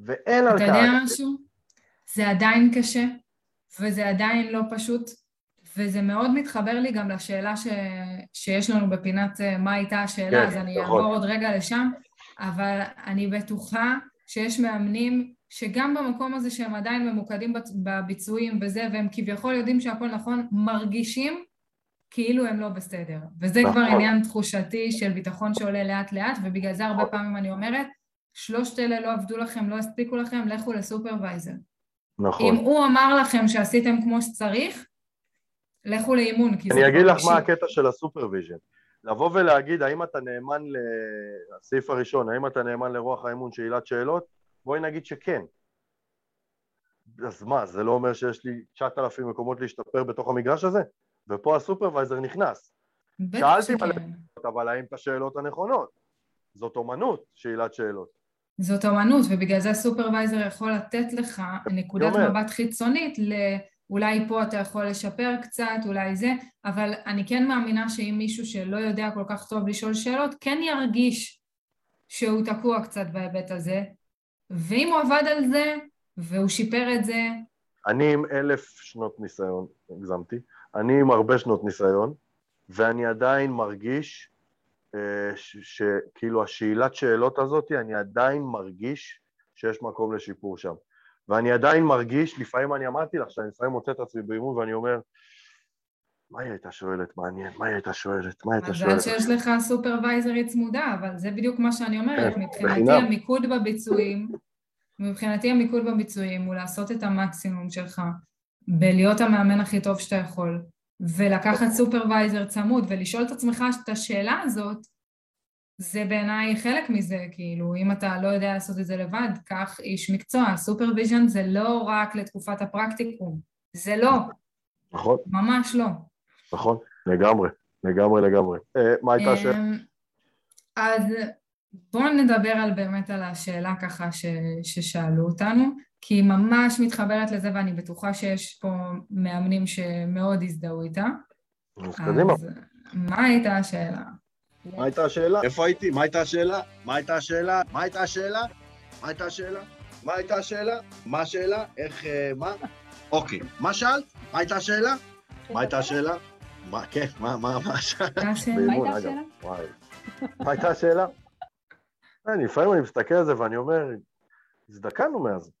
ואין על כך... אתה יודע משהו? זה עדיין קשה, וזה עדיין לא פשוט, וזה מאוד מתחבר לי גם לשאלה ש... שיש לנו בפינת אה, מה הייתה השאלה, כן, אז אני נכון. אעבור עוד רגע לשם, אבל אני בטוחה שיש מאמנים שגם במקום הזה שהם עדיין ממוקדים בביצועים וזה, והם כביכול יודעים שהכל נכון, מרגישים כאילו הם לא בסדר. וזה כבר נכון. עניין תחושתי של ביטחון שעולה לאט לאט, ובגלל זה הרבה פעמים אני אומרת, שלושת אלה לא עבדו לכם, לא הספיקו לכם, לכו ל supervisor. נכון. אם הוא אמר לכם שעשיתם כמו שצריך, לכו לאימון, כי זה אני אגיד לך מה הקטע של ה supervision. לבוא ולהגיד האם אתה נאמן לסעיף הראשון, האם אתה נאמן לרוח האימון של עילת שאלות, בואי נגיד שכן. אז מה, זה לא אומר שיש לי 9,000 מקומות להשתפר בתוך המגרש הזה? ופה ה supervisor נכנס. שאלתי שכן. אבל האם את השאלות הנכונות? זאת אומנות, שאלת שאלות. זאת אומנות, ובגלל זה הסופרוויזר יכול לתת לך נקודת מבט חיצונית אולי פה אתה יכול לשפר קצת, אולי זה, אבל אני כן מאמינה שאם מישהו שלא יודע כל כך טוב לשאול שאלות, כן ירגיש שהוא תקוע קצת בהיבט הזה, ואם הוא עבד על זה, והוא שיפר את זה... אני עם אלף שנות ניסיון, הגזמתי, אני עם הרבה שנות ניסיון, ואני עדיין מרגיש אה, שכאילו השאלת שאלות הזאת, אני עדיין מרגיש שיש מקום לשיפור שם. ואני עדיין מרגיש, לפעמים אני אמרתי לך, שאני לפעמים מוצא את עצמי באימון ואני אומר, מה היא הייתה שואלת? מעניין, מה היא הייתה שואלת? מה היא הייתה שואלת? מזל שיש לך סופרוויזרית צמודה, אבל זה בדיוק מה שאני אומרת. כן, מבחינתי המיקוד בביצועים, מבחינתי המיקוד בביצועים הוא לעשות את המקסימום שלך, בלהיות המאמן הכי טוב שאתה יכול, ולקחת supervisor צמוד ולשאול את עצמך את השאלה הזאת, זה בעיניי חלק מזה, כאילו, אם אתה לא יודע לעשות את זה לבד, קח איש מקצוע. supervision זה לא רק לתקופת הפרקטיקום, זה לא. נכון. ממש לא. נכון, לגמרי, לגמרי לגמרי. אה, מה הייתה השאלה? אמ, אז בואו נדבר על באמת על השאלה ככה ש, ששאלו אותנו, כי היא ממש מתחברת לזה ואני בטוחה שיש פה מאמנים שמאוד הזדהו איתה. אז קדימה. מה הייתה השאלה? מה הייתה השאלה? איפה הייתי? מה הייתה השאלה? מה הייתה השאלה? מה הייתה השאלה? מה הייתה השאלה? מה הייתה השאלה? מה השאלה? איך, אה, מה? אוקיי. מה שאלת? מה הייתה השאלה? מה הייתה השאלה? מה, כן, מה, מה, מה שאלת? מה הייתה השאלה? מה הייתה השאלה? אני, לפעמים אני מסתכל על זה ואני אומר, הזדקנו מאז.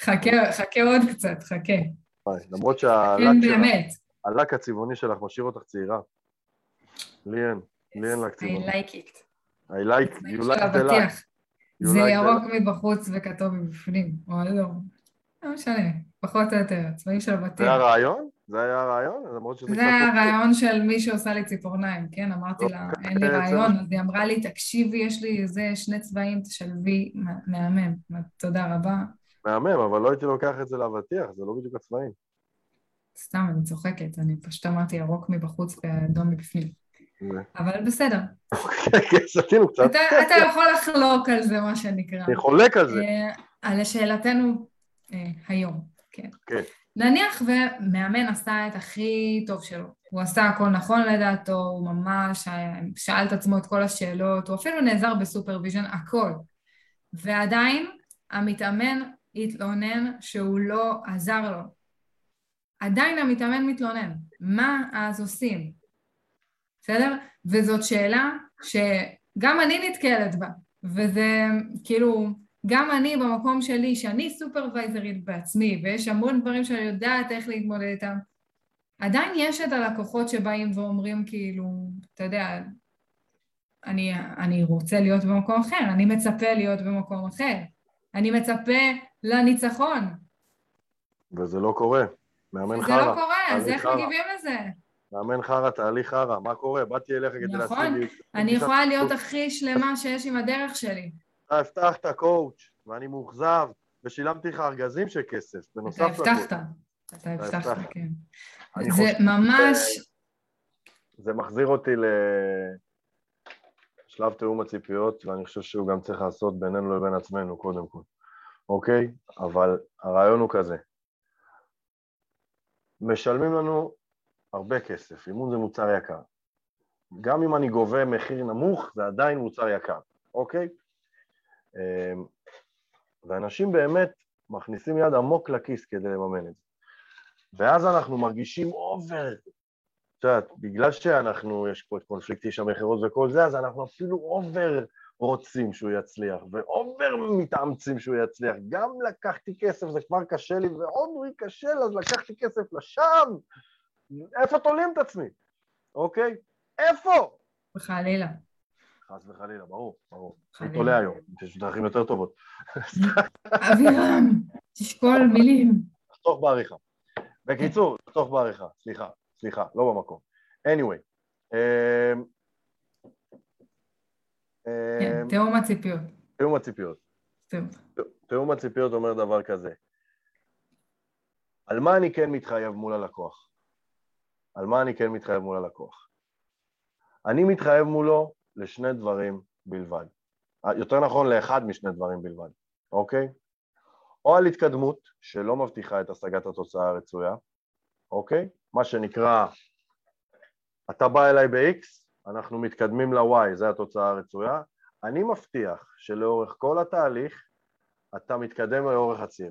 חכה, חכה עוד קצת, חכה. למרות שהלק הצבעוני שלך משאיר אותך צעירה. לי אין, לי אין לק צבעוני. I like it. I like, you like the luck. זה ירוק מבחוץ וכתוב מבפנים, או לא. לא משנה, פחות או יותר, הצבעים של הבתים. זה הרעיון? זה היה הרעיון? למרות שזה זה היה הרעיון של מי שעושה לי ציפורניים, כן? אמרתי לה, אוקיי, אין לי רעיון, אז היא אמרה לי, תקשיבי, יש לי איזה שני צבעים, תשלבי, מהמם. תודה רבה. מהמם, אבל לא הייתי לוקח את זה לאבטיח, זה לא בדיוק הצבעים. סתם, אני צוחקת, אני פשוט אמרתי ירוק מבחוץ ואדום מבפנים. אבל בסדר. כן, שתינו קצת. אתה יכול לחלוק על זה, מה שנקרא. אני חולק על זה. אה, על שאלתנו אה, היום, כן. כן. נניח ומאמן עשה את הכי טוב שלו, הוא עשה הכל נכון לדעתו, הוא ממש שאל את עצמו את כל השאלות, הוא אפילו נעזר ב supervision, הכל. ועדיין המתאמן התלונן שהוא לא עזר לו. עדיין המתאמן מתלונן, מה אז עושים? בסדר? וזאת שאלה שגם אני נתקלת בה, וזה כאילו, גם אני במקום שלי, שאני סופרוויזרית בעצמי, ויש המון דברים שאני יודעת איך להתמודד איתם, עדיין יש את הלקוחות שבאים ואומרים כאילו, אתה יודע, אני, אני רוצה להיות במקום אחר, אני מצפה להיות במקום אחר, אני מצפה לניצחון. וזה לא קורה, מאמן חרא. זה לא קורה, אז איך מגיבים לזה? מאמן חרא, תהליך חרא, מה קורה? באתי אליך כדי להציג. נכון, אני יכולה להיות הכי שלמה שיש עם הדרך שלי. אתה הבטחת קואוץ', ואני מאוכזב, ושילמתי לך ארגזים של כסף, בנוסף לכל. אתה הבטחת, אתה הבטחת, כן. זה ממש... זה מחזיר אותי לשלב תיאום הציפיות, ואני חושב שהוא גם צריך לעשות בינינו לבין עצמנו, קודם כל, אוקיי? אבל הרעיון הוא כזה. משלמים לנו הרבה כסף, אימון זה מוצר יקר. גם אם אני גובה מחיר נמוך, זה עדיין מוצר יקר, אוקיי? אמ, ואנשים באמת מכניסים יד עמוק לכיס כדי לממן את זה. ואז אנחנו מרגישים over, את יודעת, בגלל שאנחנו, יש פה את קונפליקט איש המכירות וכל זה, אז אנחנו אפילו over רוצים שהוא יצליח, ואובר מתאמצים שהוא יצליח. גם לקחתי כסף, זה כבר קשה לי, ועוד הוא ייכשל, אז לקחתי כסף לשווא. איפה תולים את עצמי, אוקיי? איפה? חלילה. חס וחלילה, ברור, ברור. אני תולה היום, יש דרכים יותר טובות. אבירם, תשקול מילים. תחתוך בעריכה. בקיצור, תחתוך בעריכה, סליחה, סליחה, לא במקום. anyway. אמ, כן, אמ, תיאום הציפיות. תיאום הציפיות. תיאום הציפיות אומר דבר כזה. על מה אני כן מתחייב מול הלקוח? על מה אני כן מתחייב מול הלקוח? אני מתחייב מולו לשני דברים בלבד. יותר נכון, לאחד משני דברים בלבד, אוקיי? או על התקדמות שלא מבטיחה את השגת התוצאה הרצויה, אוקיי? מה שנקרא, אתה בא אליי ב-X, אנחנו מתקדמים ל-Y, זו התוצאה הרצויה. אני מבטיח שלאורך כל התהליך אתה מתקדם לאורך הציר,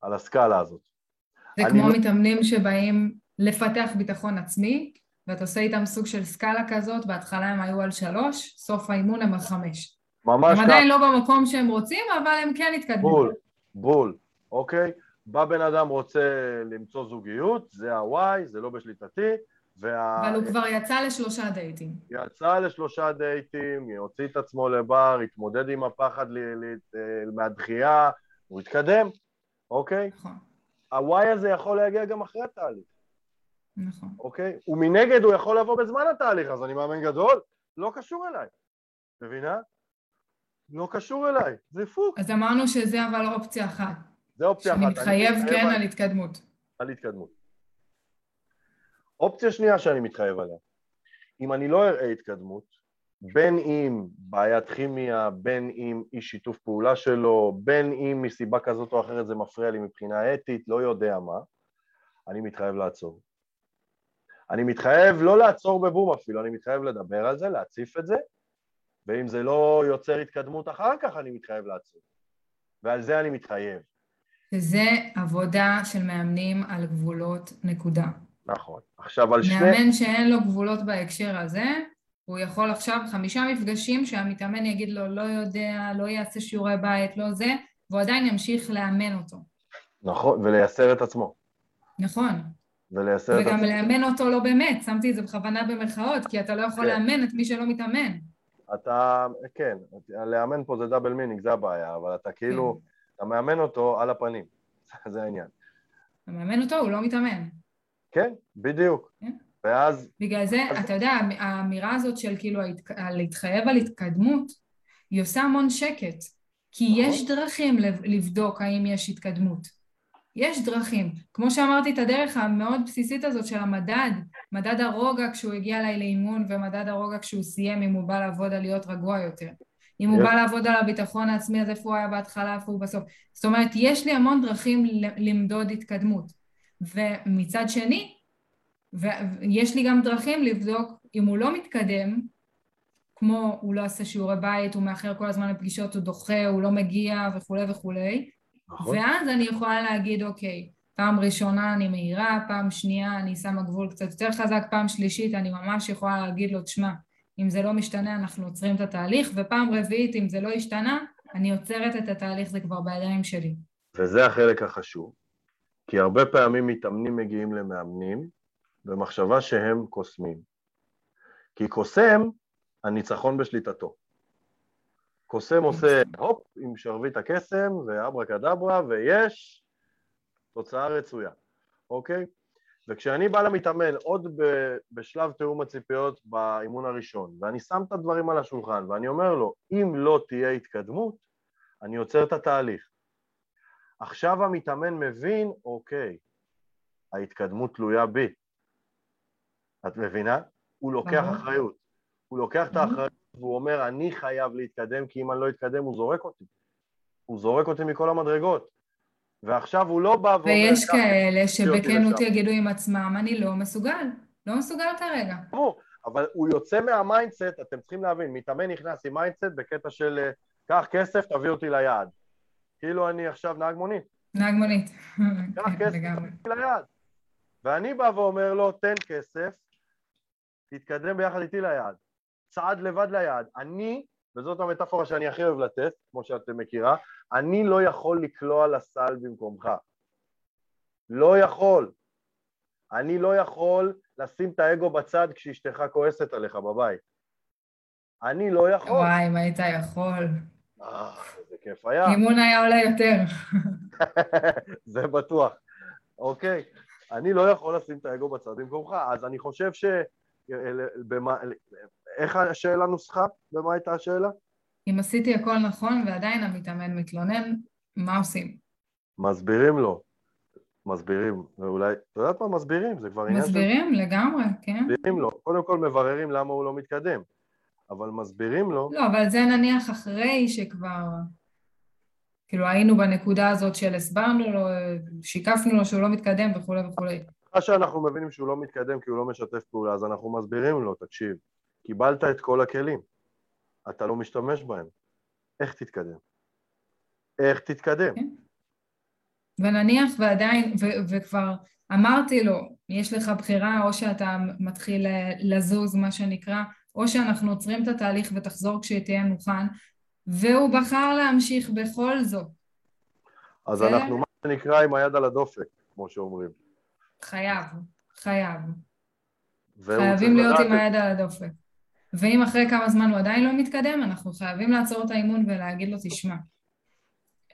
על הסקאלה הזאת. זה כמו לא... מתאמנים שבאים לפתח ביטחון עצמי, ואתה עושה איתם סוג של סקאלה כזאת, בהתחלה הם היו על שלוש, סוף האימון הם על חמש. ממש ככה. הם עדיין לא במקום שהם רוצים, אבל הם כן התקדמו. בול, בול, אוקיי? בא בן אדם רוצה למצוא זוגיות, זה ה-Y, זה לא בשליטתי, וה... אבל הוא כבר יצא לשלושה דייטים. יצא לשלושה דייטים, הוציא את עצמו לבר, התמודד עם הפחד ל... ל... מהדחייה, הוא התקדם, אוקיי? נכון. ה-Y הזה יכול להגיע גם אחרי התהליך. נכון. אוקיי? ומנגד הוא יכול לבוא בזמן התהליך, אז אני מאמן גדול, לא קשור אליי. מבינה? לא קשור אליי, זה פוק. אז אמרנו שזה אבל אופציה אחת. זה אופציה אחת. שאני מתחייב כן על... על התקדמות. על התקדמות. אופציה שנייה שאני מתחייב עליה, אם אני לא אראה התקדמות, בין אם בעיית כימיה, בין אם אי שיתוף פעולה שלו, בין אם מסיבה כזאת או אחרת זה מפריע לי מבחינה אתית, לא יודע מה, אני מתחייב לעצור. אני מתחייב לא לעצור בבום אפילו, אני מתחייב לדבר על זה, להציף את זה, ואם זה לא יוצר התקדמות אחר כך, אני מתחייב לעצור. ועל זה אני מתחייב. וזה עבודה של מאמנים על גבולות נקודה. נכון. עכשיו על שני... מאמן שאין לו גבולות בהקשר הזה, הוא יכול עכשיו חמישה מפגשים שהמתאמן יגיד לו לא יודע, לא יעשה שיעורי בית, לא זה, והוא עדיין ימשיך לאמן אותו. נכון, ולייסר את עצמו. נכון. ולייסר את עצמו. וגם לאמן אותו לא באמת, שמתי את זה בכוונה במרכאות, כי אתה לא יכול כן. לאמן את מי שלא מתאמן. אתה, כן, לאמן פה זה double meaning, זה הבעיה, אבל אתה כאילו, כן. אתה מאמן אותו על הפנים, זה העניין. אתה מאמן אותו, הוא לא מתאמן. כן, בדיוק. כן. ואז... בגלל זה, אז... אתה יודע, האמירה הזאת של כאילו להתחייב על התקדמות, היא עושה המון שקט. כי נכון. יש דרכים לבדוק האם יש התקדמות. יש דרכים. כמו שאמרתי, את הדרך המאוד בסיסית הזאת של המדד, מדד הרוגע כשהוא הגיע אליי לאימון ומדד הרוגע כשהוא סיים, אם הוא בא לעבוד על להיות רגוע יותר. אם הוא בא לעבוד על הביטחון העצמי, אז איפה הוא היה בהתחלה, איפה הוא בסוף. זאת אומרת, יש לי המון דרכים למדוד התקדמות. ומצד שני, ויש לי גם דרכים לבדוק אם הוא לא מתקדם, כמו הוא לא עושה שיעורי בית, הוא מאחר כל הזמן לפגישות, הוא דוחה, הוא לא מגיע וכולי וכולי, נכון. ואז אני יכולה להגיד, אוקיי, פעם ראשונה אני מהירה, פעם שנייה אני שמה גבול קצת יותר חזק, פעם שלישית אני ממש יכולה להגיד לו, תשמע, אם זה לא משתנה אנחנו עוצרים את התהליך, ופעם רביעית אם זה לא השתנה, אני עוצרת את התהליך, זה כבר בידיים שלי. וזה החלק החשוב, כי הרבה פעמים מתאמנים מגיעים למאמנים במחשבה שהם קוסמים. כי קוסם, הניצחון בשליטתו. קוסם עושה הופ עם שרביט הקסם ואברה קדברה ויש תוצאה רצויה, אוקיי? וכשאני בא למתאמן עוד בשלב תיאום הציפיות באימון הראשון ואני שם את הדברים על השולחן ואני אומר לו אם לא תהיה התקדמות אני עוצר את התהליך עכשיו המתאמן מבין, אוקיי, ההתקדמות תלויה בי. את מבינה? הוא לוקח אחריות. הוא לוקח את האחריות והוא אומר, אני חייב להתקדם, כי אם אני לא אתקדם הוא זורק אותי. הוא זורק אותי מכל המדרגות. ועכשיו הוא לא בא ואומר... ויש כאלה שבכנות יגידו עם עצמם, אני לא מסוגל, לא מסוגל כרגע. אבל הוא יוצא מה mindset, אתם צריכים להבין, מתאמן נכנס עם mindset בקטע של אה, קח כסף, תביא אותי ליעד. כאילו אני עכשיו נהג מונית. נהג מונית. קח כן, כסף, תביא ליעד. ואני בא ואומר לו, תן כסף, תתקדם ביחד איתי ליעד. צעד לבד ליעד. אני, וזאת המטאפורה שאני הכי אוהב לתת, כמו שאת מכירה, אני לא יכול לקלוע לסל במקומך. לא יכול. אני לא יכול לשים את האגו בצד כשאשתך כועסת עליך בבית. אני לא יכול. וואי, אם היית יכול. אה, איזה כיף היה. אימון היה עולה יותר. זה בטוח. אוקיי, אני לא יכול לשים את האגו בצד במקומך, אז אני חושב ש... איך השאלה נוסחה? במה הייתה השאלה? אם עשיתי הכל נכון ועדיין המתאמן מתלונן, מה עושים? מסבירים לו. מסבירים, ואולי, את יודעת מה? מסבירים, זה כבר עניין של... מסבירים לגמרי, כן. מסבירים לו. קודם כל מבררים למה הוא לא מתקדם, אבל מסבירים לו... לא, אבל זה נניח אחרי שכבר... כאילו היינו בנקודה הזאת של הסברנו לו, שיקפנו לו שהוא לא מתקדם וכולי וכולי. מה שאנחנו מבינים שהוא לא מתקדם כי הוא לא משתף פעולה, אז אנחנו מסבירים לו, תקשיב, קיבלת את כל הכלים, אתה לא משתמש בהם, איך תתקדם? איך תתקדם? כן. ונניח ועדיין, ו- וכבר אמרתי לו, יש לך בחירה או שאתה מתחיל לזוז, מה שנקרא, או שאנחנו עוצרים את התהליך ותחזור כשתהיה מוכן, והוא בחר להמשיך בכל זאת. אז זה... אנחנו, מה שנקרא, עם היד על הדופק, כמו שאומרים. חייב, חייב. חייבים להיות עם היד על הדופק. ואם אחרי כמה זמן הוא עדיין לא מתקדם, אנחנו חייבים לעצור את האימון ולהגיד לו, תשמע,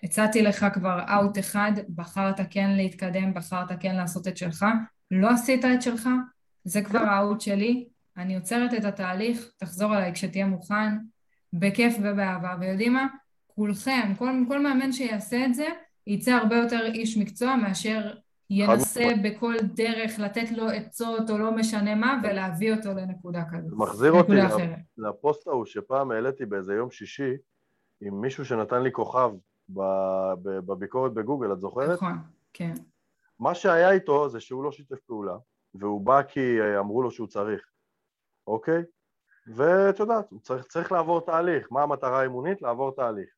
הצעתי לך כבר אאוט אחד, בחרת כן להתקדם, בחרת כן לעשות את שלך, לא עשית את שלך, זה כבר האאוט שלי, אני עוצרת את התהליך, תחזור אליי כשתהיה מוכן, בכיף ובאהבה, ויודעים מה? כולכם, כל, כל מאמן שיעשה את זה, יצא הרבה יותר איש מקצוע מאשר ינסה בכל דרך לתת לו עצות או לא משנה מה ולהביא אותו לנקודה כזאת. זה מחזיר אותי לפוסט ההוא שפעם העליתי באיזה יום שישי עם מישהו שנתן לי כוכב בביקורת בגוגל, את זוכרת? נכון, כן. מה שהיה איתו זה שהוא לא שיתף פעולה, והוא בא כי אמרו לו שהוא צריך, אוקיי? ואת יודעת, צריך, צריך לעבור תהליך. מה המטרה האימונית? לעבור תהליך.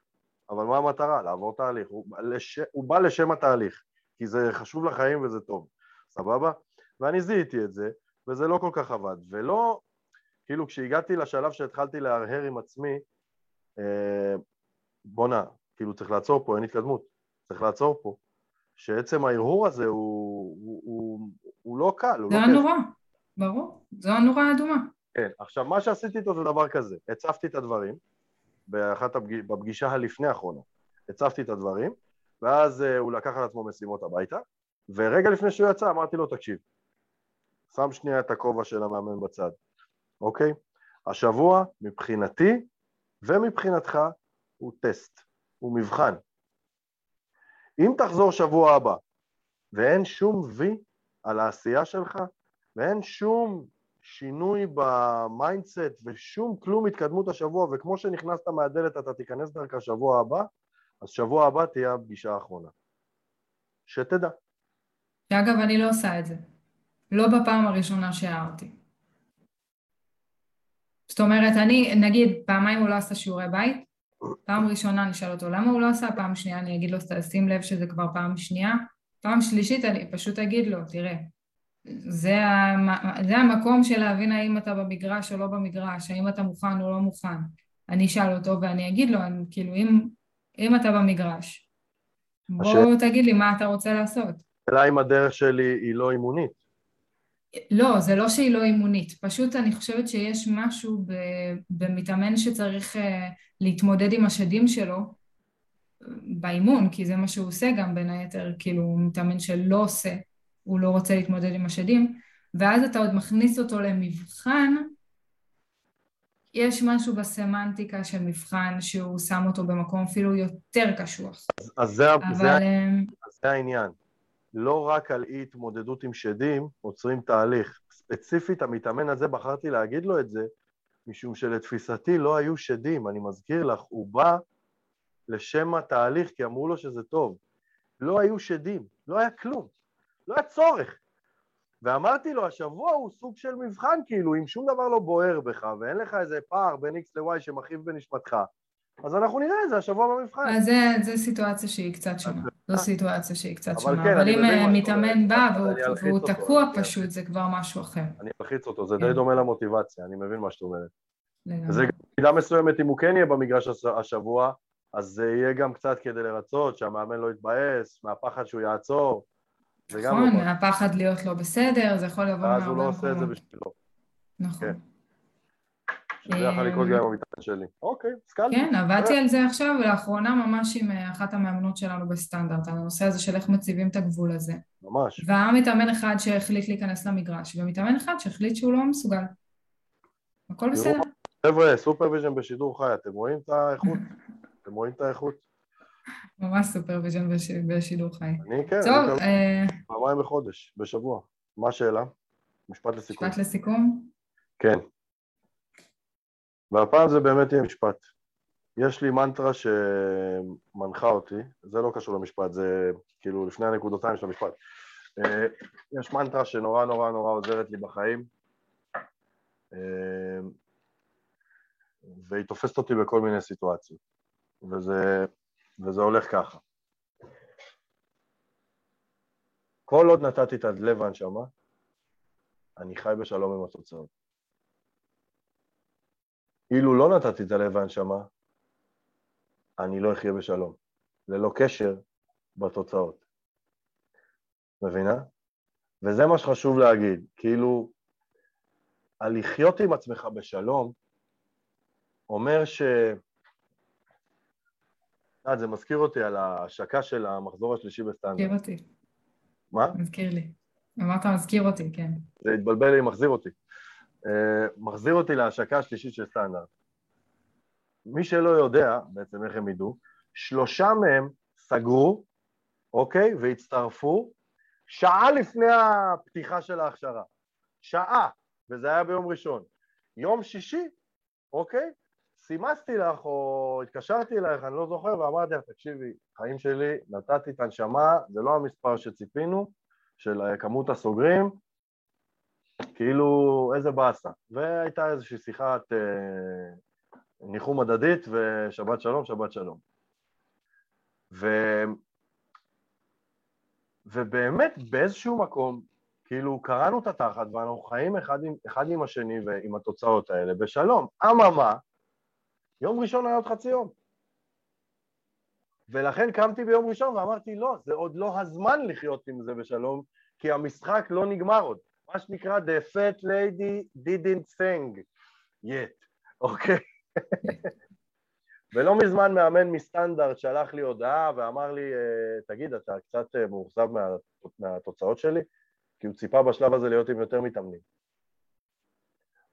אבל מה המטרה? לעבור תהליך. הוא, לש... הוא בא לשם התהליך, כי זה חשוב לחיים וזה טוב, סבבה? ואני זיהיתי את זה, וזה לא כל כך עבד. ולא, כאילו כשהגעתי לשלב שהתחלתי להרהר עם עצמי, אה, בואנה, כאילו צריך לעצור פה, אין התקדמות, צריך לעצור פה. שעצם ההרהור הזה הוא, הוא, הוא, הוא לא קל, הוא לא כיף. זה הנורא, ברור, זו הנורה האדומה. כן, עכשיו מה שעשיתי איתו זה דבר כזה, הצפתי את הדברים, באחת הפגיש, בפגישה הלפני האחרונה, הצפתי את הדברים, ואז uh, הוא לקח על עצמו משימות הביתה, ורגע לפני שהוא יצא אמרתי לו, תקשיב, שם שנייה את הכובע של המאמן בצד, אוקיי? השבוע מבחינתי ומבחינתך הוא טסט, הוא מבחן. אם תחזור שבוע הבא ואין שום וי על העשייה שלך, ואין שום שינוי ב mindset ושום כלום התקדמות השבוע, וכמו שנכנסת מהדלת אתה תיכנס דרכה שבוע הבא, אז שבוע הבא תהיה הפגישה האחרונה. שתדע. שאגב, אני לא עושה את זה. לא בפעם הראשונה שהערתי. זאת אומרת, אני, נגיד, פעמיים הוא לא עשה שיעורי בית, פעם ראשונה אני אשאל אותו למה הוא לא עשה, פעם שנייה אני אגיד לו, שים לב שזה כבר פעם שנייה, פעם שלישית אני פשוט אגיד לו, תראה, זה, המ... זה המקום של להבין האם אתה במגרש או לא במגרש, האם אתה מוכן או לא מוכן. אני אשאל אותו ואני אגיד לו, אני, כאילו, אם, אם אתה במגרש, בוא השאל... תגיד לי מה אתה רוצה לעשות. השאלה אם הדרך שלי היא לא אימונית. לא, זה לא שהיא לא אימונית, פשוט אני חושבת שיש משהו במתאמן שצריך אה, להתמודד עם השדים שלו באימון, כי זה מה שהוא עושה גם בין היתר, כאילו מתאמן שלא עושה, הוא לא רוצה להתמודד עם השדים, ואז אתה עוד מכניס אותו למבחן, יש משהו בסמנטיקה של מבחן שהוא שם אותו במקום אפילו יותר קשוח. אז, אז, זה, אבל... זה, אז זה העניין. לא רק על אי התמודדות עם שדים עוצרים תהליך. ספציפית המתאמן הזה, בחרתי להגיד לו את זה, משום שלתפיסתי לא היו שדים, אני מזכיר לך, הוא בא לשם התהליך כי אמרו לו שזה טוב. לא היו שדים, לא היה כלום. לא היה צורך. ואמרתי לו, השבוע הוא סוג של מבחן, כאילו, אם שום דבר לא בוער בך, ואין לך איזה פער בין X ל-Y שמכאיב בנשמתך, אז אנחנו נראה את זה השבוע במבחן. אז זה, זה סיטואציה שהיא קצת שונה. זו סיטואציה שהיא קצת שונה. כן, אבל אם אה, מתאמן בא והוא, והוא תקוע פשוט, זה כבר משהו אחר. אני אלחיץ אותו, זה כן. די דומה למוטיבציה, אני מבין מה שאת אומרת. זה במידה מסוימת, אם הוא כן יהיה במגרש השבוע, אז זה יהיה גם קצת כדי לרצות, שהמאמן לא יתבאס, מהפחד שהוא יעצור. נכון, מהפחד להיות לא בסדר, זה יכול לבוא מהרבה. ואז הוא לא עושה את זה בשבילו. נכון. כן. שזה יכול לקרות גם עם המטען שלי. אוקיי, הסכמתי. כן, עבדתי על זה עכשיו, ולאחרונה ממש עם אה, אחת המאמנות שלנו בסטנדרט, על הנושא הזה של איך מציבים את הגבול הזה. ממש. והיה מתאמן אחד שהחליט להיכנס למגרש, ומתאמן אחד שהחליט שהוא לא מסוגל. הכל בסדר. חבר'ה, supervision בשידור חי, אתם רואים את האיכות? אתם רואים את האיכות? ממש supervision בשידור חי. אני כן, טוב, אני אה, פעמיים בחודש, בשבוע. מה השאלה? משפט לסיכום. משפט לסיכום? כן. והפעם זה באמת יהיה משפט. יש לי מנטרה שמנחה אותי, זה לא קשור למשפט, זה כאילו לפני הנקודותיים של המשפט. אה, יש מנטרה שנורא נורא נורא עוזרת לי בחיים, אה, והיא תופסת אותי בכל מיני סיטואציות, וזה, וזה הולך ככה. כל עוד נתתי את הלב והנשמה, אני חי בשלום עם התוצאות. אילו לא נתתי את הלב והנשמה, אני לא אחיה בשלום, ללא קשר בתוצאות. מבינה? וזה מה שחשוב להגיד, כאילו, הלחיות עם עצמך בשלום אומר ש... זה מזכיר אותי על ההשקה של המחזור השלישי בסטנדרט. מזכיר אותי. מה? מזכיר לי. אמרת מזכיר אותי, כן. זה התבלבל לי, מחזיר אותי. Uh, מחזיר אותי להשקה השלישית של סטנדרט. מי שלא יודע, בעצם איך הם ידעו, שלושה מהם סגרו, אוקיי, והצטרפו שעה לפני הפתיחה של ההכשרה. שעה, וזה היה ביום ראשון. יום שישי, אוקיי, סימסתי לך או התקשרתי אלייך, אני לא זוכר, ואמרתי לך, תקשיבי, חיים שלי, נתתי את הנשמה, זה לא המספר שציפינו, של כמות הסוגרים, כאילו, איזה באסה. והייתה איזושהי שיחת אה, ניחום הדדית ושבת שלום, שבת שלום. ו... ובאמת באיזשהו מקום, כאילו קראנו את התחת ואנחנו חיים אחד עם, אחד עם השני ועם התוצאות האלה בשלום. אממה, יום ראשון היה עוד חצי יום. ולכן קמתי ביום ראשון ואמרתי, לא, זה עוד לא הזמן לחיות עם זה בשלום, כי המשחק לא נגמר עוד. מה שנקרא, the fat lady didn't sing yet, אוקיי? Okay? ולא מזמן מאמן מסטנדרט שלח לי הודעה ואמר לי, אה, תגיד, אתה קצת אה, מאוכזב מה, מהתוצאות שלי? כי הוא ציפה בשלב הזה להיות עם יותר מתאמנים.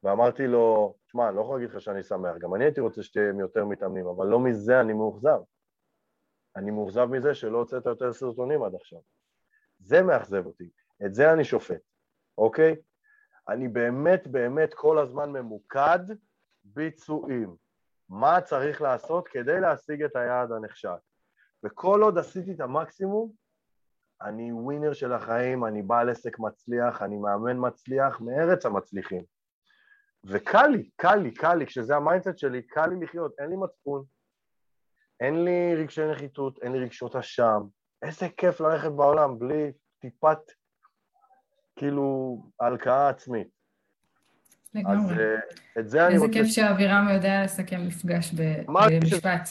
ואמרתי לו, תשמע, אני לא יכול להגיד לך שאני שמח, גם אני הייתי רוצה שתהיה יותר מתאמנים, אבל לא מזה אני מאוכזב. אני מאוכזב מזה שלא הוצאת יותר סרטונים עד עכשיו. זה מאכזב אותי, את זה אני שופט, אוקיי? אני באמת באמת כל הזמן ממוקד ביצועים. מה צריך לעשות כדי להשיג את היעד הנחשק. וכל עוד עשיתי את המקסימום, אני winner של החיים, אני בעל עסק מצליח, אני מאמן מצליח, מארץ המצליחים. וקל לי, קל לי, קל לי, כשזה ה mindset שלי, קל לי לחיות, אין לי מצפון, אין לי רגשי נחיתות, אין לי רגשות אשם. איזה כיף ללכת בעולם בלי טיפת, כאילו, הלקאה עצמית. לגמרי. אז uh, את זה אני רוצה... איזה כיף שאבירם יודע לסכם מפגש במשפט.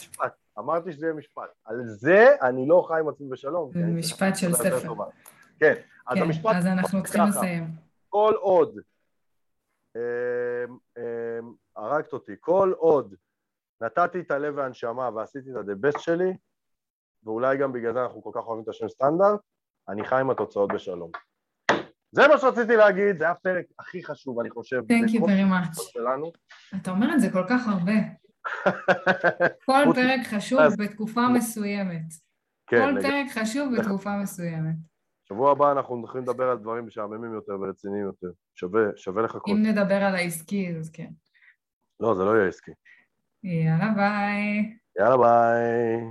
אמרתי שזה יהיה משפט. על זה אני לא חי עם עצמי בשלום. זה משפט של ספר. כן, אז כן, המשפט... אז אנחנו צריכים לסיים. כל עוד הרגת אותי, כל עוד נתתי את הלב והנשמה ועשיתי את ה-the best שלי, ואולי גם בגלל זה אנחנו כל כך אוהבים את השם סטנדרט, אני חי עם התוצאות בשלום. זה מה שרציתי להגיד, זה הפרק הכי חשוב, אני חושב. Thank you very much. שלנו. אתה אומר את זה כל כך הרבה. כל פרק חשוב בתקופה מסוימת. כן. כל פרק חשוב בתקופה מסוימת. שבוע הבא אנחנו הולכים לדבר על דברים משעממים יותר ורציניים יותר. שווה, שווה לחכות. אם נדבר על העסקי, אז כן. לא, זה לא יהיה עסקי. יאללה ביי. יאללה ביי.